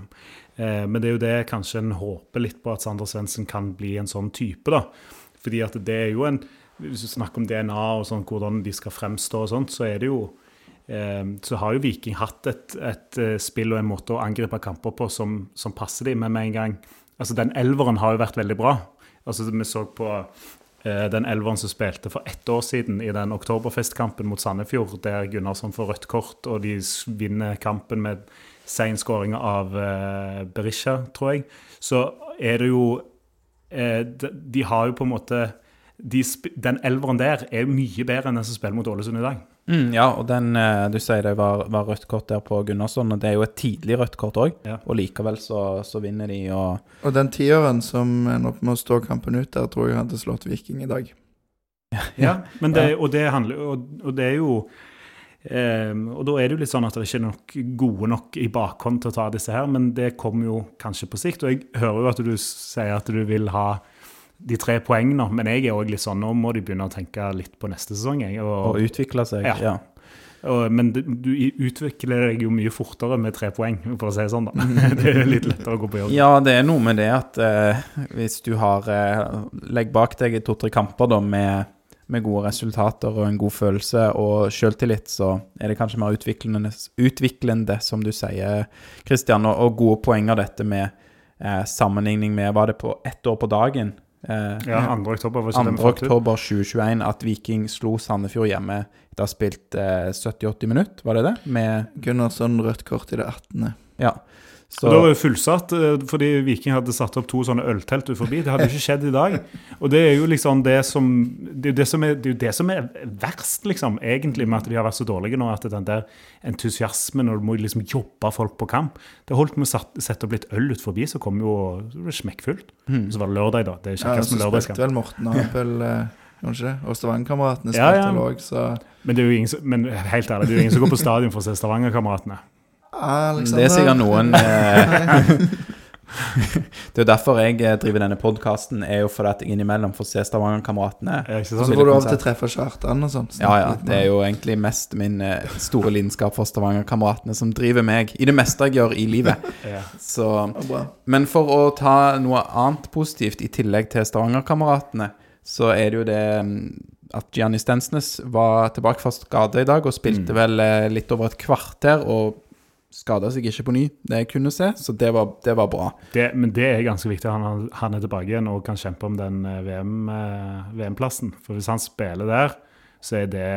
Eh, men det er jo det kanskje en håper litt på at Sander Svendsen kan bli en sånn type, da. Fordi at det er jo en Hvis du snakker om DNA og sånn, hvordan de skal fremstå og sånt, så er det jo så har jo Viking hatt et, et eh, spill og en måte å angripe kamper på som, som passer dem, men med en gang Altså, den elveren har jo vært veldig bra. Altså, vi så på eh, den elveren som spilte for ett år siden i den oktoberfestkampen mot Sandefjord, der Gunnarsson får rødt kort, og de vinner kampen med sein skåring av eh, Berisha, tror jeg. Så er det jo de, de har jo på en måte de, Den elveren der er mye bedre enn den som spiller mot Ålesund i dag. Mm, ja, og den eh, du sier det var, var rødt kort der på Gunnarsson, og det er jo et tidlig rødt kort òg. Ja. Og likevel så, så vinner de, og Og den tieren som ender opp med å stå kampen ut der, tror jeg hadde slått Viking i dag. *laughs* Ja, men det, og, det handler, og, og det er jo eh, Og da er det jo litt sånn at det ikke er nok gode nok i bakhånd til å ta disse her, men det kommer jo kanskje på sikt. Og jeg hører jo at du sier at du vil ha de tre poengene, men jeg er òg litt sånn Nå må de begynne å tenke litt på neste sesong. Jeg, og og, utvikle seg. Ja. Ja. og, men du, du utvikler deg jo mye fortere med tre poeng, for å si det sånn. da. *laughs* Det er litt lettere å gå på jobb. Ja, det er noe med det at eh, hvis du har eh, Legg bak deg to-tre kamper da med, med gode resultater og en god følelse og selvtillit, så er det kanskje mer utviklende, utviklende som du sier, Kristian, og, og gode poenger dette med eh, sammenligning med Var det på ett år på dagen? Eh, Ja, 2. oktober var ikke det 2. vi fant ut. oktober 2021 at Viking slo Sandefjord hjemme etter å ha spilt eh, 70-80 minutter, var det det? Med, Gunnarsson rødt kort i det 18. ja. Så, Og da var det fullsatt eh, fordi Viking hadde satt opp to sånne øltelt ut forbi. Det hadde jo ikke skjedd i dag. Og det er jo liksom det som Det er jo det som er, det er, det som er verst, liksom, egentlig, med at de har vært så dårlige nå. At den der entusiasmen og du må liksom jobbe folk på kamp Det holdt med å sette opp litt øl ut forbi, så kom jo så det smekkfullt. Mhm. Og så var det lørdag, da. Det er Ja, kjekkest så med spilte lørdagskamp. vel Morten Apel kanskje det? Og Stavanger-kameratene Ja, ja. vel òg, så Men det er jo ingen men helt ærlig, det er jo ingen som går på stadion for å se Stavanger-kameratene. Alexander. det er sikkert noen *laughs* eh, *laughs* Det er jo derfor jeg eh, driver denne podkasten, er jo fordi at jeg innimellom får se Stavanger-kameratene. Er så får du av og til treffe Kjartan og sånn. Ja, ja. Det er jo egentlig mest min eh, store lidenskap for Stavanger-kameratene som driver meg i det meste jeg gjør i livet. *laughs* Ja. Så Men for å ta noe annet positivt i tillegg til Stavanger-kameratene, så er det jo det mm, at Gianni Stensnes var tilbake fra skade i dag og spilte vel eh, litt over et kvarter og skada seg ikke på ny, det jeg kunne se, så det var, det var bra. Det, men det er ganske viktig. Han, han er tilbake igjen og kan kjempe om den eh, VM, eh, VM-plassen. For hvis han spiller der, så er det,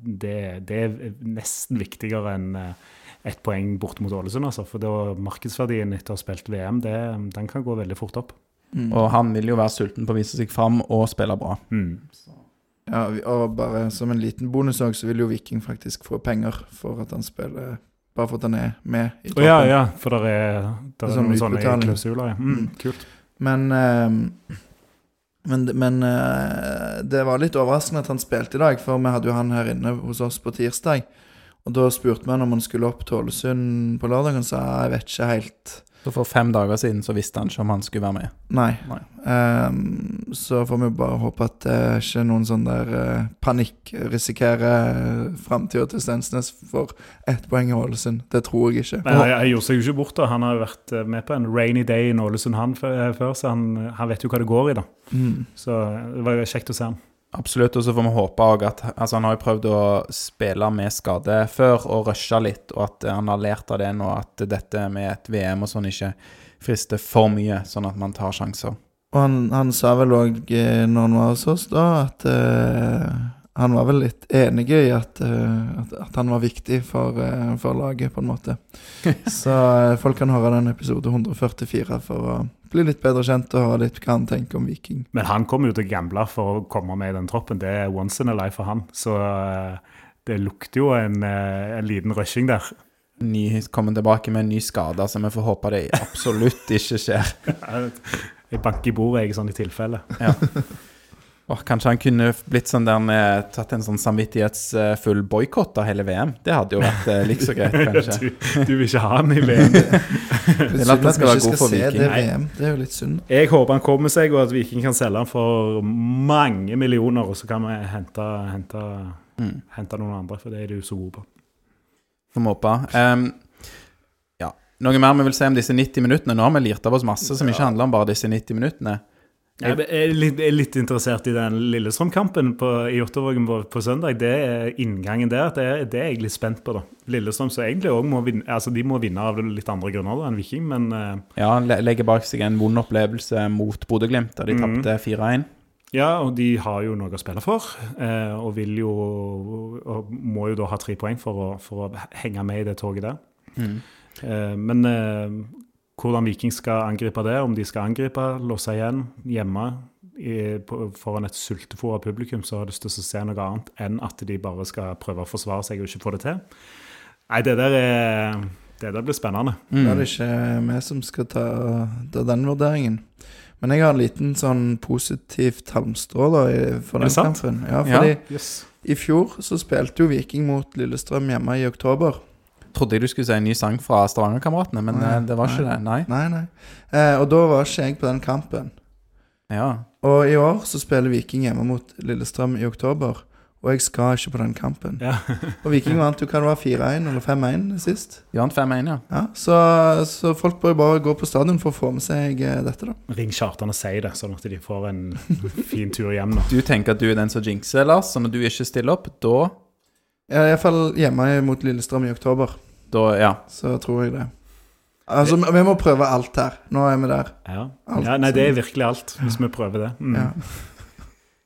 det, det er nesten viktigere enn eh, ett poeng borte mot Ålesund. Altså. For da markedsverdien etter å ha spilt VM, det, den kan gå veldig fort opp. Mm. Og han vil jo være sulten på å vise seg fram og spille bra. Mm. Ja, og bare som en liten bonus òg, så vil jo Viking faktisk få penger for at han spiller Bare for at han er med i Å ja, ja, for det er, der Det er er sånn noen sånne klausuler. Ja. Mm, Mm. kult. Men uh, Men, men uh, det var litt overraskende at han spilte i dag, for vi hadde jo han her inne hos oss på tirsdag. Og da spurte vi han om han skulle opp til Ålesund på lørdag. Han sa jeg vet ikke helt. Så for fem dager siden så visste han ikke om han skulle være med. Nei. Nei. Um, så får vi bare håpe at det er ikke noen sånn der uh, panikk risikerer uh, framtida til Stensnes for ett poeng i Ålesund. Det tror jeg ikke. Nei, han, gjorde seg jo ikke bort. da. Han har jo vært eh, med på en rainy day i Ålesund han eh, før, så han, han vet jo hva det går i. da. Mm. Så det var jo kjekt å se han. Absolutt, og så får vi håpe òg at Altså, han har jo prøvd å spille med skade før og rushe litt, og at han har lært av det nå, at dette med et VM og sånn ikke frister for mye, sånn at man tar sjanser. Og han, han sa vel òg, når han var hos oss da, at eh, han var vel litt enig i at, eh, at, at han var viktig for, eh, for laget, på en måte. *laughs* Så eh, folk kan høre den episode 144 for å bli litt bedre kjent og høre litt hva han tenker om Viking. Men han kommer jo til å gamble for å komme med i den troppen. Det er once in a life for han. Så det lukter jo en, en liten rushing der. Ny, kommer tilbake med en ny skade, så vi får håpe det absolutt ikke skjer. *laughs* Jeg banker i bordet, jeg, sånn i tilfelle. Ja. *laughs* Åh, kanskje han kunne blitt sånn der med tatt en sånn samvittighetsfull boikott av hele VM. Det hadde jo vært eh, like så greit, *laughs* kanskje. Du, du vil ikke ha han i VM. *laughs* Det er at synd at vi ikke skal se Viking. det VM. Det er jo litt synd. Jeg håper han kommer seg, og at Viking kan selge han for mange millioner, og så kan vi hente, hente, Mm. hente noen andre, for det er de jo så gode på. Får vi håpe. Um, ja. Noe mer vi vil si om disse 90 minuttene? Nå har vi lirt av oss masse som ikke handler om bare disse 90 minuttene. Jeg er litt, er litt interessert i den Lillestrøm-kampen i Jåttåvågen på, på søndag. Det er inngangen der. Det er, det er jeg litt spent på. da. Lillestrøm så egentlig også må vinne, altså de må vinne av litt andre grunner da, enn Viking, men uh... Ja, legger bak seg en vond opplevelse mot Bodø-Glimt, da de mm. tapte 4-1. ja, og de har jo noe å spille for. eh, og vil jo og må jo da ha tre poeng for å, for å henge med i det toget der. Mm. Eh, men eh, hvordan Viking skal angripe det, om de skal angripe, låse igjen hjemme i, på, foran et sultefòra publikum, så har lyst til å se noe annet enn at de bare skal prøve å forsvare seg og ikke få det til. Nei, det der, er, det der blir spennende. Det er Mm. det ikke vi som skal ta, ta den vurderingen. Men jeg har en liten sånn positivt halmstrå da, for den det kampen. Ja, Ja. Yes. i fjor så spilte jo Viking mot Lillestrøm hjemme i oktober. Trodde jeg du skulle si en ny sang fra Stavanger-kameratene, men Nei, eh, det var ikke nei. det. Nei. Nei, nei. Eh, og da var ikke jeg på den kampen. Ja. Og i år så spiller Viking hjemme mot Lillestrøm i oktober. Og jeg skal ikke på den kampen. Ja. *laughs* Og Viking vant jo hva det var 4-1 eller 5-1 sist. vant 5-1, ja. Ja, så, så folk bør bare gå på stadion for å få med seg eh, dette, da. Ring Kjartan og si det, sånn at de får en *laughs* fin tur hjem nå. Du tenker at du er den som jinxer, Lars, så når du ikke stiller opp, da Ja, Iallfall hjemme mot Lillestrøm i oktober. Da, ja. Så tror jeg det. Altså, vi må prøve alt her. Nå er vi der. Ja. Alt ja, nei, det er virkelig alt, hvis vi prøver det. Mm. Ja.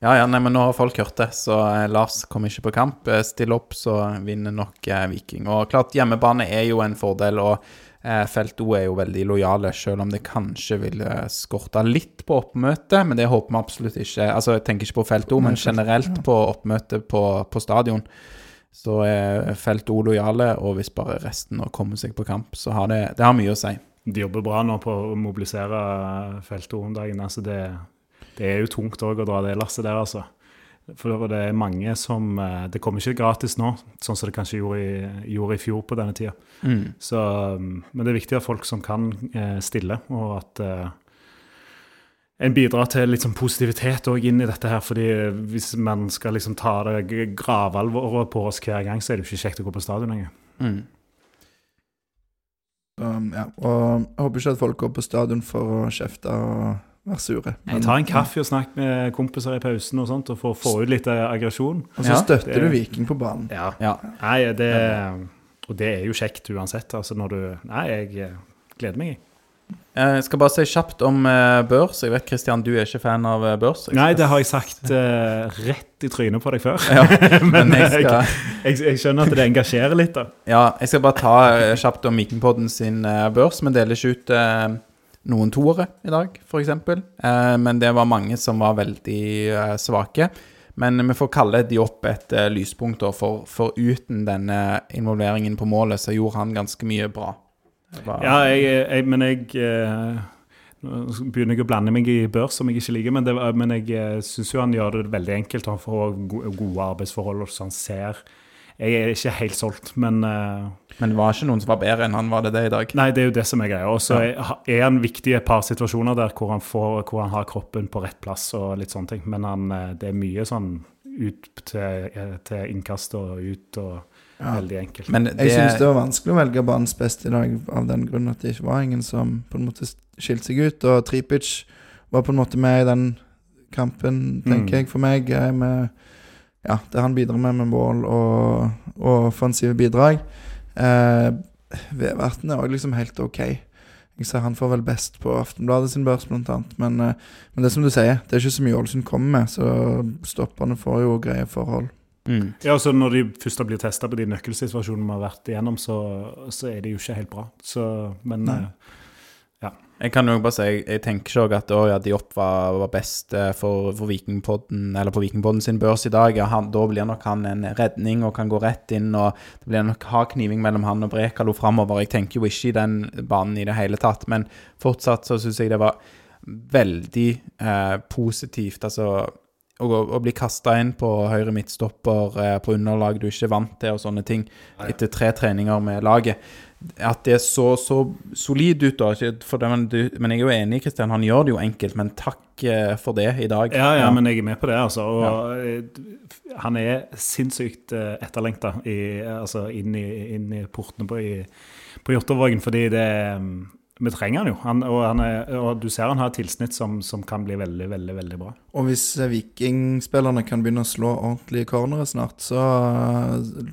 Ja, ja, nei, men nå har folk hørt det, så eh, Lars kommer ikke på kamp. Eh, Still opp, så vinner nok eh, Viking. Og klart, hjemmebane er jo en fordel, og eh, Felt O er jo veldig lojale, selv om det kanskje vil eh, skorte litt på oppmøte, men det håper vi absolutt ikke. Altså, jeg tenker ikke på Felt O, men generelt på oppmøte på, på stadion. Så er Felt O lojale, og hvis bare resten å komme seg på kamp, så har det, det har mye å si. De jobber bra nå på å mobilisere feltet om dagen. Altså det, det er jo tungt òg å dra det lasset der, altså. For det er mange som eh, Det kommer ikke gratis nå, sånn som det kanskje gjorde i, gjorde i fjor på denne tida. Mm. Så, um, men det er viktig at folk som kan eh, stille, og at eh, en bidrar til sånn positivitet også inn i dette her. fordi hvis man skal liksom ta det gravalvoret på oss hver gang, så er det jo ikke kjekt å gå på stadion lenger. Mm. Um, ja. Og jeg håper ikke at folk går på stadion for å kjefte og være sure. Jeg tar en kaffe og snakker med kompiser i pausen og sånt, og får få ut litt eh, aggresjon. Og så Ja, støtter det- du Viking på banen. Ja. Ja. Nei, det Og det er jo kjekt uansett. Altså når du Nei, jeg eh, gleder meg, jeg. Jeg skal bare si kjapt om eh, børs. Jeg vet Kristian, du er ikke fan av eh, børs. Nei, det har jeg sagt uh, rett i trynet på deg før. Ja, *laughs* men Men jeg skal jeg, jeg skjønner at det engasjerer litt, da. Ja, jeg skal bare ta eh, kjapt om Vikingpodden sin eh, børs. Vi deler ikke ut uh, noen toere i dag, f.eks. Uh, men det var mange som var veldig uh, svake. Men vi får kalle de opp et eh, lyspunkt, da, for, for uten denne involveringen på målet, så gjorde han ganske mye bra. Var- Ja, jeg, jeg, men jeg eh, Nå begynner jeg å blande meg i børs som jeg ikke liker, men, det, men jeg uh, syns jo han gjør det veldig enkelt. Han får gode arbeidsforhold, så han ser Jeg er ikke helt solgt, men eh, Men det var ikke noen som var bedre enn han var det det i dag. Nei, det er jo det som er greia. Og så er er han viktig i et par situasjoner der hvor han, får, hvor han har kroppen på rett plass og litt sånne ting. Men han, eh, det er mye sånn ut til, eh, til innkast og ut og Ja. veldig enkelt. Men det, Jeg syns det var vanskelig å velge banens beste i dag, av den grunn at det ikke var ingen som på en måte skilte seg ut. Og Tripic var på en måte med i den kampen, tenker Mm. jeg, for meg. Med ja, det han bidrar med med mål og, og offensive bidrag. Eh, Veverten er òg liksom helt OK. Jeg ser Han får vel best på Aftenbladet sin børs, blant annet. Men, eh, men det er som du sier, det er ikke så mye Ålesund kommer med, så stopperne får jo greie forhold. mm. Ja, så Når de først blir testa på de nøkkelsituasjonene vi har vært igjennom, så, så er det jo ikke helt bra. Så, men Nei. Jeg kan jo bare si, jeg, jeg tenker ikke at å, ja, Diop var, var best eh, for, for Vikingpodden, eller på Vikingpodden sin børs i dag. Ja, han, da blir nok han en redning og kan gå rett inn, og det blir nok hard kniving mellom han og Brekalo framover. Jeg tenker jo ikke i den banen i det hele tatt, men fortsatt så syns jeg det var veldig eh, positivt. Altså å, å bli kasta inn på høyre midtstopper eh, på underlag du ikke er vant til, og sånne ting, etter tre treninger med laget at det er så, så solid ut, da. Det, men, du, men jeg er jo enig, Kristian. Han gjør det jo enkelt, men takk eh, for det i dag. Ja, ja, men jeg er med på det, altså. Og ja. han er sinnssykt uh, etterlengta altså inn, inn i portene på, i, på Hjortåvågen, fordi det mm, Vi trenger han jo. Han, og, han er, og du ser han har et tilsnitt som, som kan bli veldig, veldig veldig bra. Og hvis vikingspillerne kan begynne å slå ordentlige cornere snart, så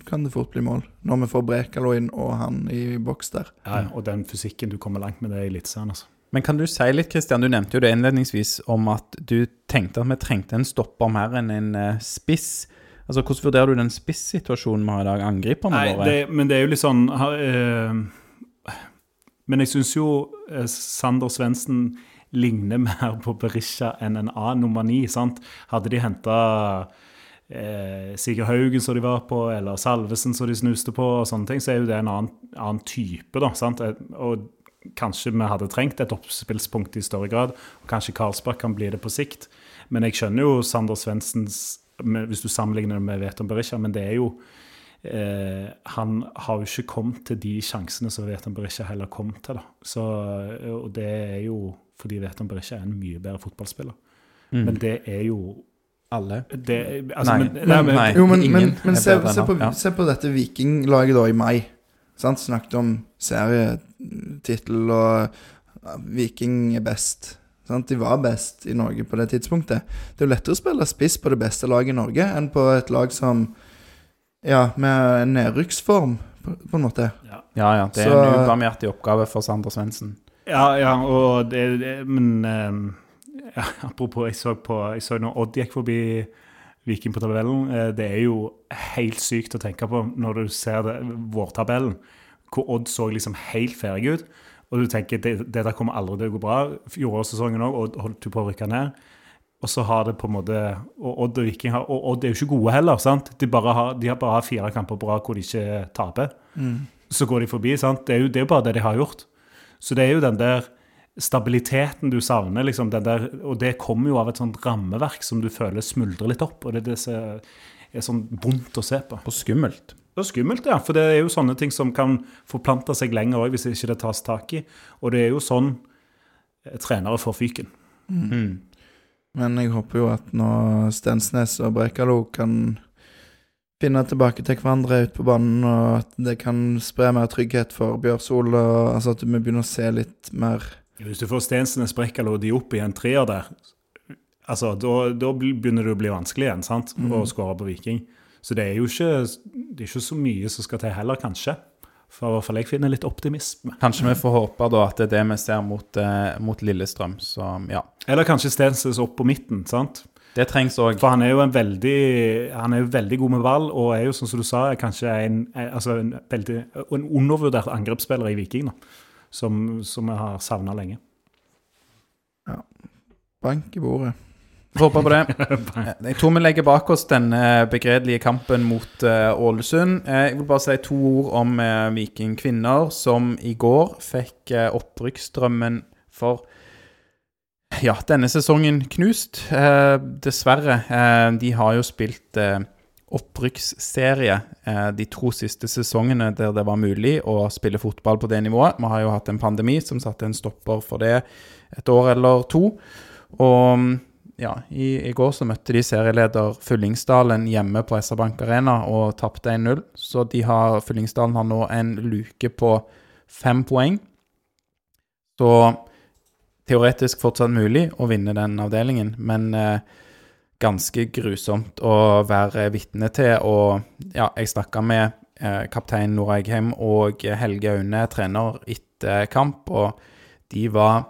kan det fort bli mål. Når vi får Brekalo inn og han i boks der. Ja, og den fysikken du kommer langt med, det er Eliteserien, altså. Men kan du si litt, Kristian, du nevnte jo det innledningsvis, om at du tenkte at vi trengte en stopper mer enn en eh, spiss. Altså, Hvordan vurderer du den spissituasjonen vi har i dag? Angriperne Nei, våre? det, men det er jo litt sånn eh, Men jeg syns jo eh, Sander Svendsen ligner mer på Berisha enn en annen nummer ni. Hadde de henta eh, Sigurd Haugen som de var på, eller Salvesen som de snuste på, og sånne ting, så er jo det en annen, annen type. da, sant? Og kanskje vi hadde trengt et oppspillspunkt i større grad. og Kanskje Karlsberg kan bli det på sikt. Men jeg skjønner jo Sander Svendsens Hvis du sammenligner det med Veton Berisha, men det er jo eh, Han har jo ikke kommet til de sjansene som Veton Berisha heller kom til. da. Så, og det er jo fordi Veton Berisha er en mye bedre fotballspiller. Mm. Men det er jo Alle? det, altså, Nei. men, nei, men, Nei. Jo, men, ingen men, men se, se, på, ja. se på dette vikinglaget da i mai. Sant? Snakket om serietittel og ja, Viking er best. Sant? De var best i Norge på det tidspunktet. Det er jo lettere å spille spiss på det beste laget i Norge enn på et lag som Ja, med en nedrykksform, på, på en måte. ja. Ja, ja. Det er Så- en ubarmhjertig oppgave for Sander Svendsen. Ja, ja, og det, det Men eh, ja, *laughs* apropos, jeg så, på, jeg så når Odd gikk forbi Viking på tabellen. eh, det er jo helt sykt å tenke på når du ser det, vårtabellen, hvor Odd så liksom helt ferdig ut. Og du tenker det, det der kommer aldri til å gå bra. Fjorårssesongen òg, Odd holdt jo på å rykke ned. Og så har det på en måte Og Odd og Viking har, og Odd er jo ikke gode heller. sant? De, bare har, de har bare fire kamper på rad hvor de ikke taper så går de forbi. sant? Det er jo, det er jo bare det de har gjort. Så det er jo den der stabiliteten du savner. liksom den der, Og det kommer jo av et sånt rammeverk som du føler smuldrer litt opp. Og det er det som er sånn vondt å se på. Og skummelt. Det er skummelt, ja. For det er jo sånne ting som kan forplante seg lenger òg, hvis ikke det tas tak i. Og det er jo sånn eh, trenere får fyken. Mm. Men jeg håper jo at nå Stensnes og Brekalo kan finne tilbake til hverandre ute på banen, og at det kan spre mer trygghet for Bjørsol. Og, altså at vi begynner å se litt mer Hvis du får Stensnes, Brekkalo og Diop i en treer der, altså, da, da begynner det å bli vanskelig igjen sant? å skåre på Viking. Så det er jo ikke, det er ikke så mye som skal til heller, kanskje. For i hvert fall jeg finner litt optimisme. Kanskje vi får håpe da at det er det vi ser mot, eh, mot Lillestrøm. Så ja. Eller kanskje Stensnes opp på midten. sant? Det trengs òg. For han er jo en veldig han er jo veldig god med ball, og er jo, som du sa, kanskje en, altså en, veldig, en undervurdert angrepsspiller i Viking. da, Som, som vi har savna lenge. Ja. bank i bordet. Håper på det. Jeg tror vi legger bak oss denne begredelige kampen mot eh, Ålesund. Eh, jeg vil bare si to ord om uh, Viking kvinner, som i går fikk uh, opprykksdrømmen for ja, denne sesongen knust. Eh, dessverre. Eh, de har jo spilt eh, opprykksserie eh, de to siste sesongene der det var mulig å spille fotball på det nivået. Vi har jo hatt en pandemi som satte en stopper for det et år eller to. Og ja, i, i går så møtte de serieleder Fyllingsdalen hjemme på SR-Bank Arena og tapte 1-0. Så de har, Fyllingsdalen har nå en luke på fem poeng. Så teoretisk fortsatt mulig å vinne den avdelingen, men eh, ganske grusomt å være vitne til. Og ja, jeg snakka med eh, kaptein Nora Eggheim og Helge Aune, trener, etter kamp, og de var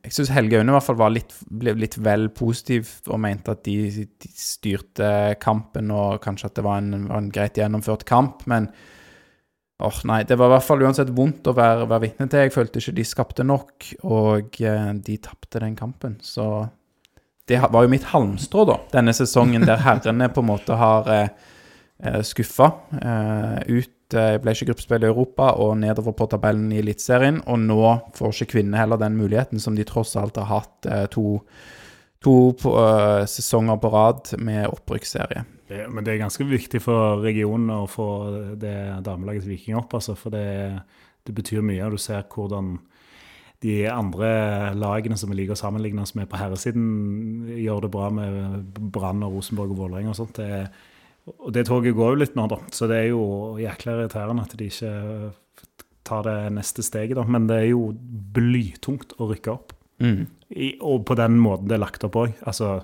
Jeg syns Helge Aune i hvert fall var litt, ble litt vel positiv og mente at de, de styrte kampen, og kanskje at det var en, var en greit gjennomført kamp, men Åh, nei, det var i hvert fall uansett vondt å være, være vitne til. Jeg følte ikke de skapte nok, og eh, de tapte den kampen. Så det var jo mitt halmstrå, da, denne sesongen der herrene på en måte har eh, eh, skuffa eh, ut Ble ikke gruppespill i Europa og nedover på tabellen i Eliteserien. Og nå får ikke kvinnene heller den muligheten som de tross alt har hatt eh, to, to eh, sesonger på rad med opprykksserie. Men det er ganske viktig for regionen å få det damelaget til Viking opp, altså, for det, det betyr mye. og Du ser hvordan de andre lagene som vi liker å sammenligne oss med på herresiden, gjør det bra med Brann og Rosenborg og Vålerenga og sånt. Det, og det toget går jo litt nå, da. Så det er jo jækla irriterende at de ikke tar det neste steget, da. Men det er jo blytungt å rykke opp. Mm. I, og på den måten det er lagt opp òg. Altså,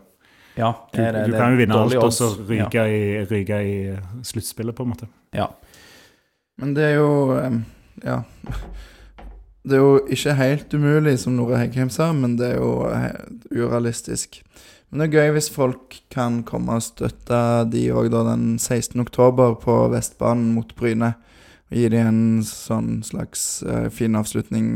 Ja, du, det det. du det er kan jo vinne alt og så ryke ryke, i, ryke i sluttspillet, på en måte. Ja. Men det er jo Ja. Det er jo ikke helt umulig, som Nora Heggheim sa, men det er jo urealistisk. Men det er gøy hvis folk kan komme og støtte de òg den 16. oktober på Vestbanen mot Bryne. Og gi de en sånn slags uh, fin avslutning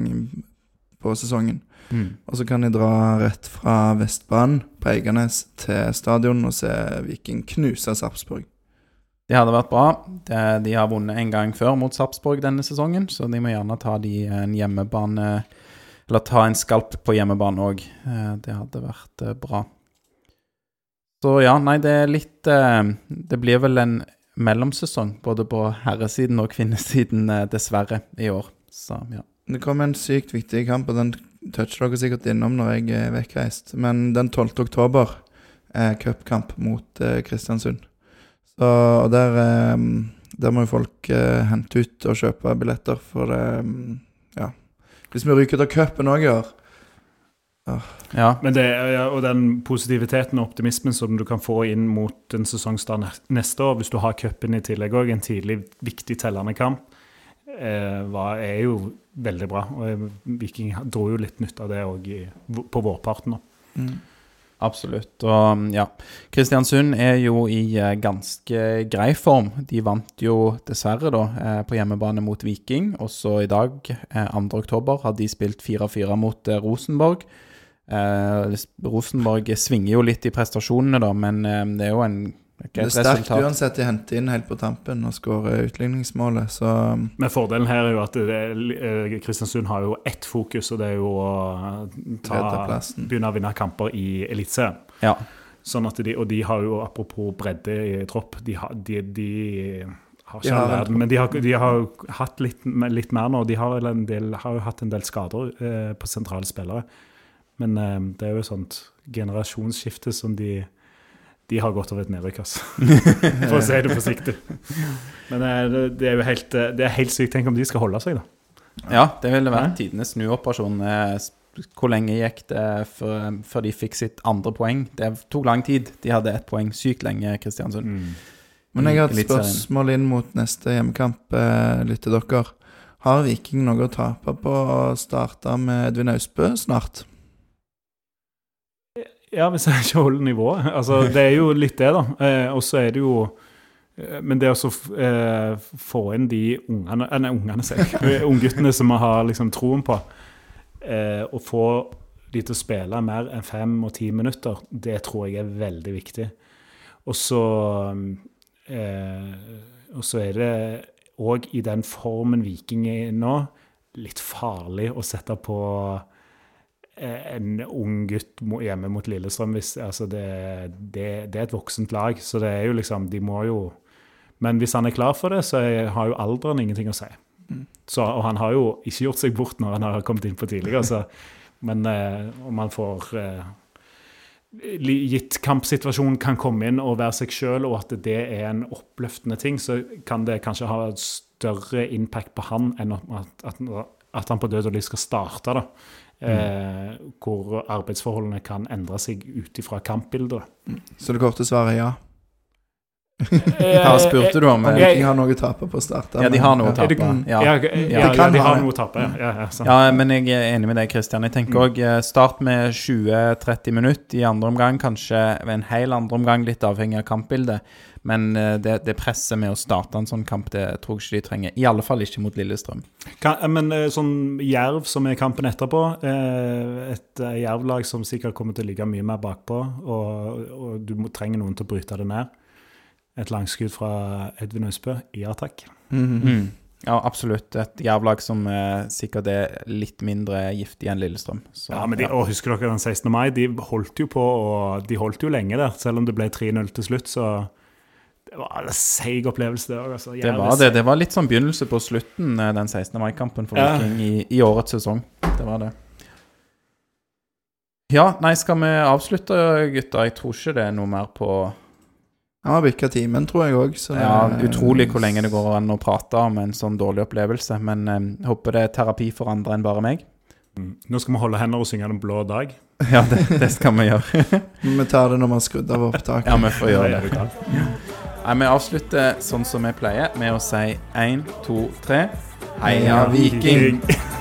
på sesongen. Mm. Og så kan de dra rett fra Vestbanen på Eiganes til stadion og se Viking knuse Sarpsborg. Det hadde vært bra. De, har vunnet en gang før mot Sarpsborg denne sesongen, så de må gjerne ta de en hjemmebane Eller ta en skalp på hjemmebane òg. Det hadde vært eh, bra. Så ja, nei, det er litt eh, Det blir vel en mellomsesong både på herresiden og kvinnesiden, eh, dessverre, i år. Så ja. Det kommer en sykt viktig kamp, og den toucher dere sikkert innom når jeg er vekkreist. Men den 12. oktober er cupkamp mot eh, Kristiansund. Så og der, eh, der må jo folk eh, hente ut og kjøpe billetter, for det mm, Ja. Hvis vi ryker ut av cupen òg i år ja. Men det, og den positiviteten og optimismen som du kan få inn mot en sesongstart neste år, hvis du har cupen i tillegg òg, en tidlig, viktig tellende kamp, eh, var, er jo veldig bra. Og eh, Viking dro jo litt nytt av det òg på vårparten. mm. Absolutt. Og ja, Kristiansund er jo i eh, ganske grei form. De vant jo dessverre da på hjemmebane mot Viking. Også i dag, eh, 2. oktober, har de spilt 4-4 mot Rosenborg. Eh, Rosenborg svinger jo litt i prestasjonene, da, men eh, det er jo en Det er Det er sterkt resultat. uansett de henter inn helt på tampen og skårer utligningsmålet, så um, Men fordelen her er jo at det, eh, Kristiansund har jo ett fokus, og det er jo å ta, begynne å vinne kamper i Eliteserien. Ja. Sånn at de, og de har jo, apropos bredde i tropp, de, har- de, de har ikke all verden, men de har, de har hatt litt, litt mer nå. De har, en del, har jo hatt en del skader eh, på sentrale spillere. Men eh, det er jo et sånt generasjonsskifte som de de har gått over et nedrykk, altså. *laughs* For å si det forsiktig. Men eh, det, det er jo helt, eh, det er helt sykt. Tenk om de skal holde seg, da. Ja, det ville vært tidenes snuoperasjon. Eh, Hvor lenge gikk det før, før de fikk sitt andre poeng? Det tok lang tid. De hadde ett poeng sykt lenge, Kristiansund. Men jeg har et spørsmål inn mot neste hjemmekamp lytter dere. Har Viking noe å tape på å starte med Edvin Austbø snart? Ja, hvis jeg ikke holder nivået. Altså, det er jo litt det, da. Eh, og så er det jo eh, Men det å eh, få inn de ungene eh, Nei, ungene, jeg. Ungguttene som vi har liksom troen på, eh, og få de til å spille mer enn fem og ti minutter, det tror jeg er veldig viktig. Og så er det òg i den formen Viking er i nå, litt farlig å sette på en ung gutt hjemme mot Lillestrøm hvis, altså det, det, det er et voksent lag, så det er jo liksom De må jo Men hvis han er klar for det, så har jo alderen ingenting å si. Så, og han har jo ikke gjort seg bort når han har kommet innpå tidligere, så Men eh, om han får eh, Gitt kampsituasjonen kan komme inn og være seg sjøl, og at det er en oppløftende ting, så kan det kanskje ha større impact på han enn at, at, at han på død og liv skal starte. da. Eh, hvor arbeidsforholdene kan endre seg ut ifra kampbildet. Så det korte svaret er ja. Hva spurte du om? Om eh, har noe å tape på å starte. Ja, de har noe å Ja. tape. Ja. Ja, ja, ja, de har noe å tape. Ja, ja, ja. Ja, men jeg er enig med deg, Kristian. Jeg tenker òg start med 20-30 minutter i andre omgang. Kanskje ved en hel andre omgang, litt avhengig av kampbildet. Men eh, det, det presset med å starte en sånn kamp, det tror jeg ikke de trenger. I alle fall ikke mot Lillestrøm. Kan, eh, men eh, sånn Jerv, som er kampen etterpå, eh, et eh, Jerv-lag som sikkert kommer til å ligge mye mer bakpå, og, og du trenger noen til å bryte det ned. Et langskudd fra Edvin Østbø. Ja takk. Mm -hmm. Ja, absolutt. Et jervlag som eh, sikkert er litt mindre giftig enn Lillestrøm. Så, Ja, men de, og Husker dere den 16. mai? De holdt jo på, og de holdt jo lenge der. Selv om det ble 3-0 til slutt, så det var en seig opplevelse, det òg. Altså. Det var det. Det var litt sånn begynnelse på slutten, eh, den 16. mai-kampen for Ja. Viking i, i årets sesong. Det var det. Ja, nei, skal vi avslutte, gutter? Jeg tror ikke det er noe mer på Han har bikka timen, tror jeg òg. Ja, Utrolig hvor lenge det går an å prate om en sånn dårlig opplevelse. Men eh, jeg håper det er terapi for andre enn bare meg. Mm. Nå skal vi holde hender og synge 'Den blå dag'. *laughs* Ja, det, det skal vi gjøre. *laughs* Vi tar det når vi har skrudd av opptaket. Ja, vi får gjøre det. *laughs* Nei, Vi avslutter sånn som vi pleier, med å si én, to, tre. Heia Viking! Viking!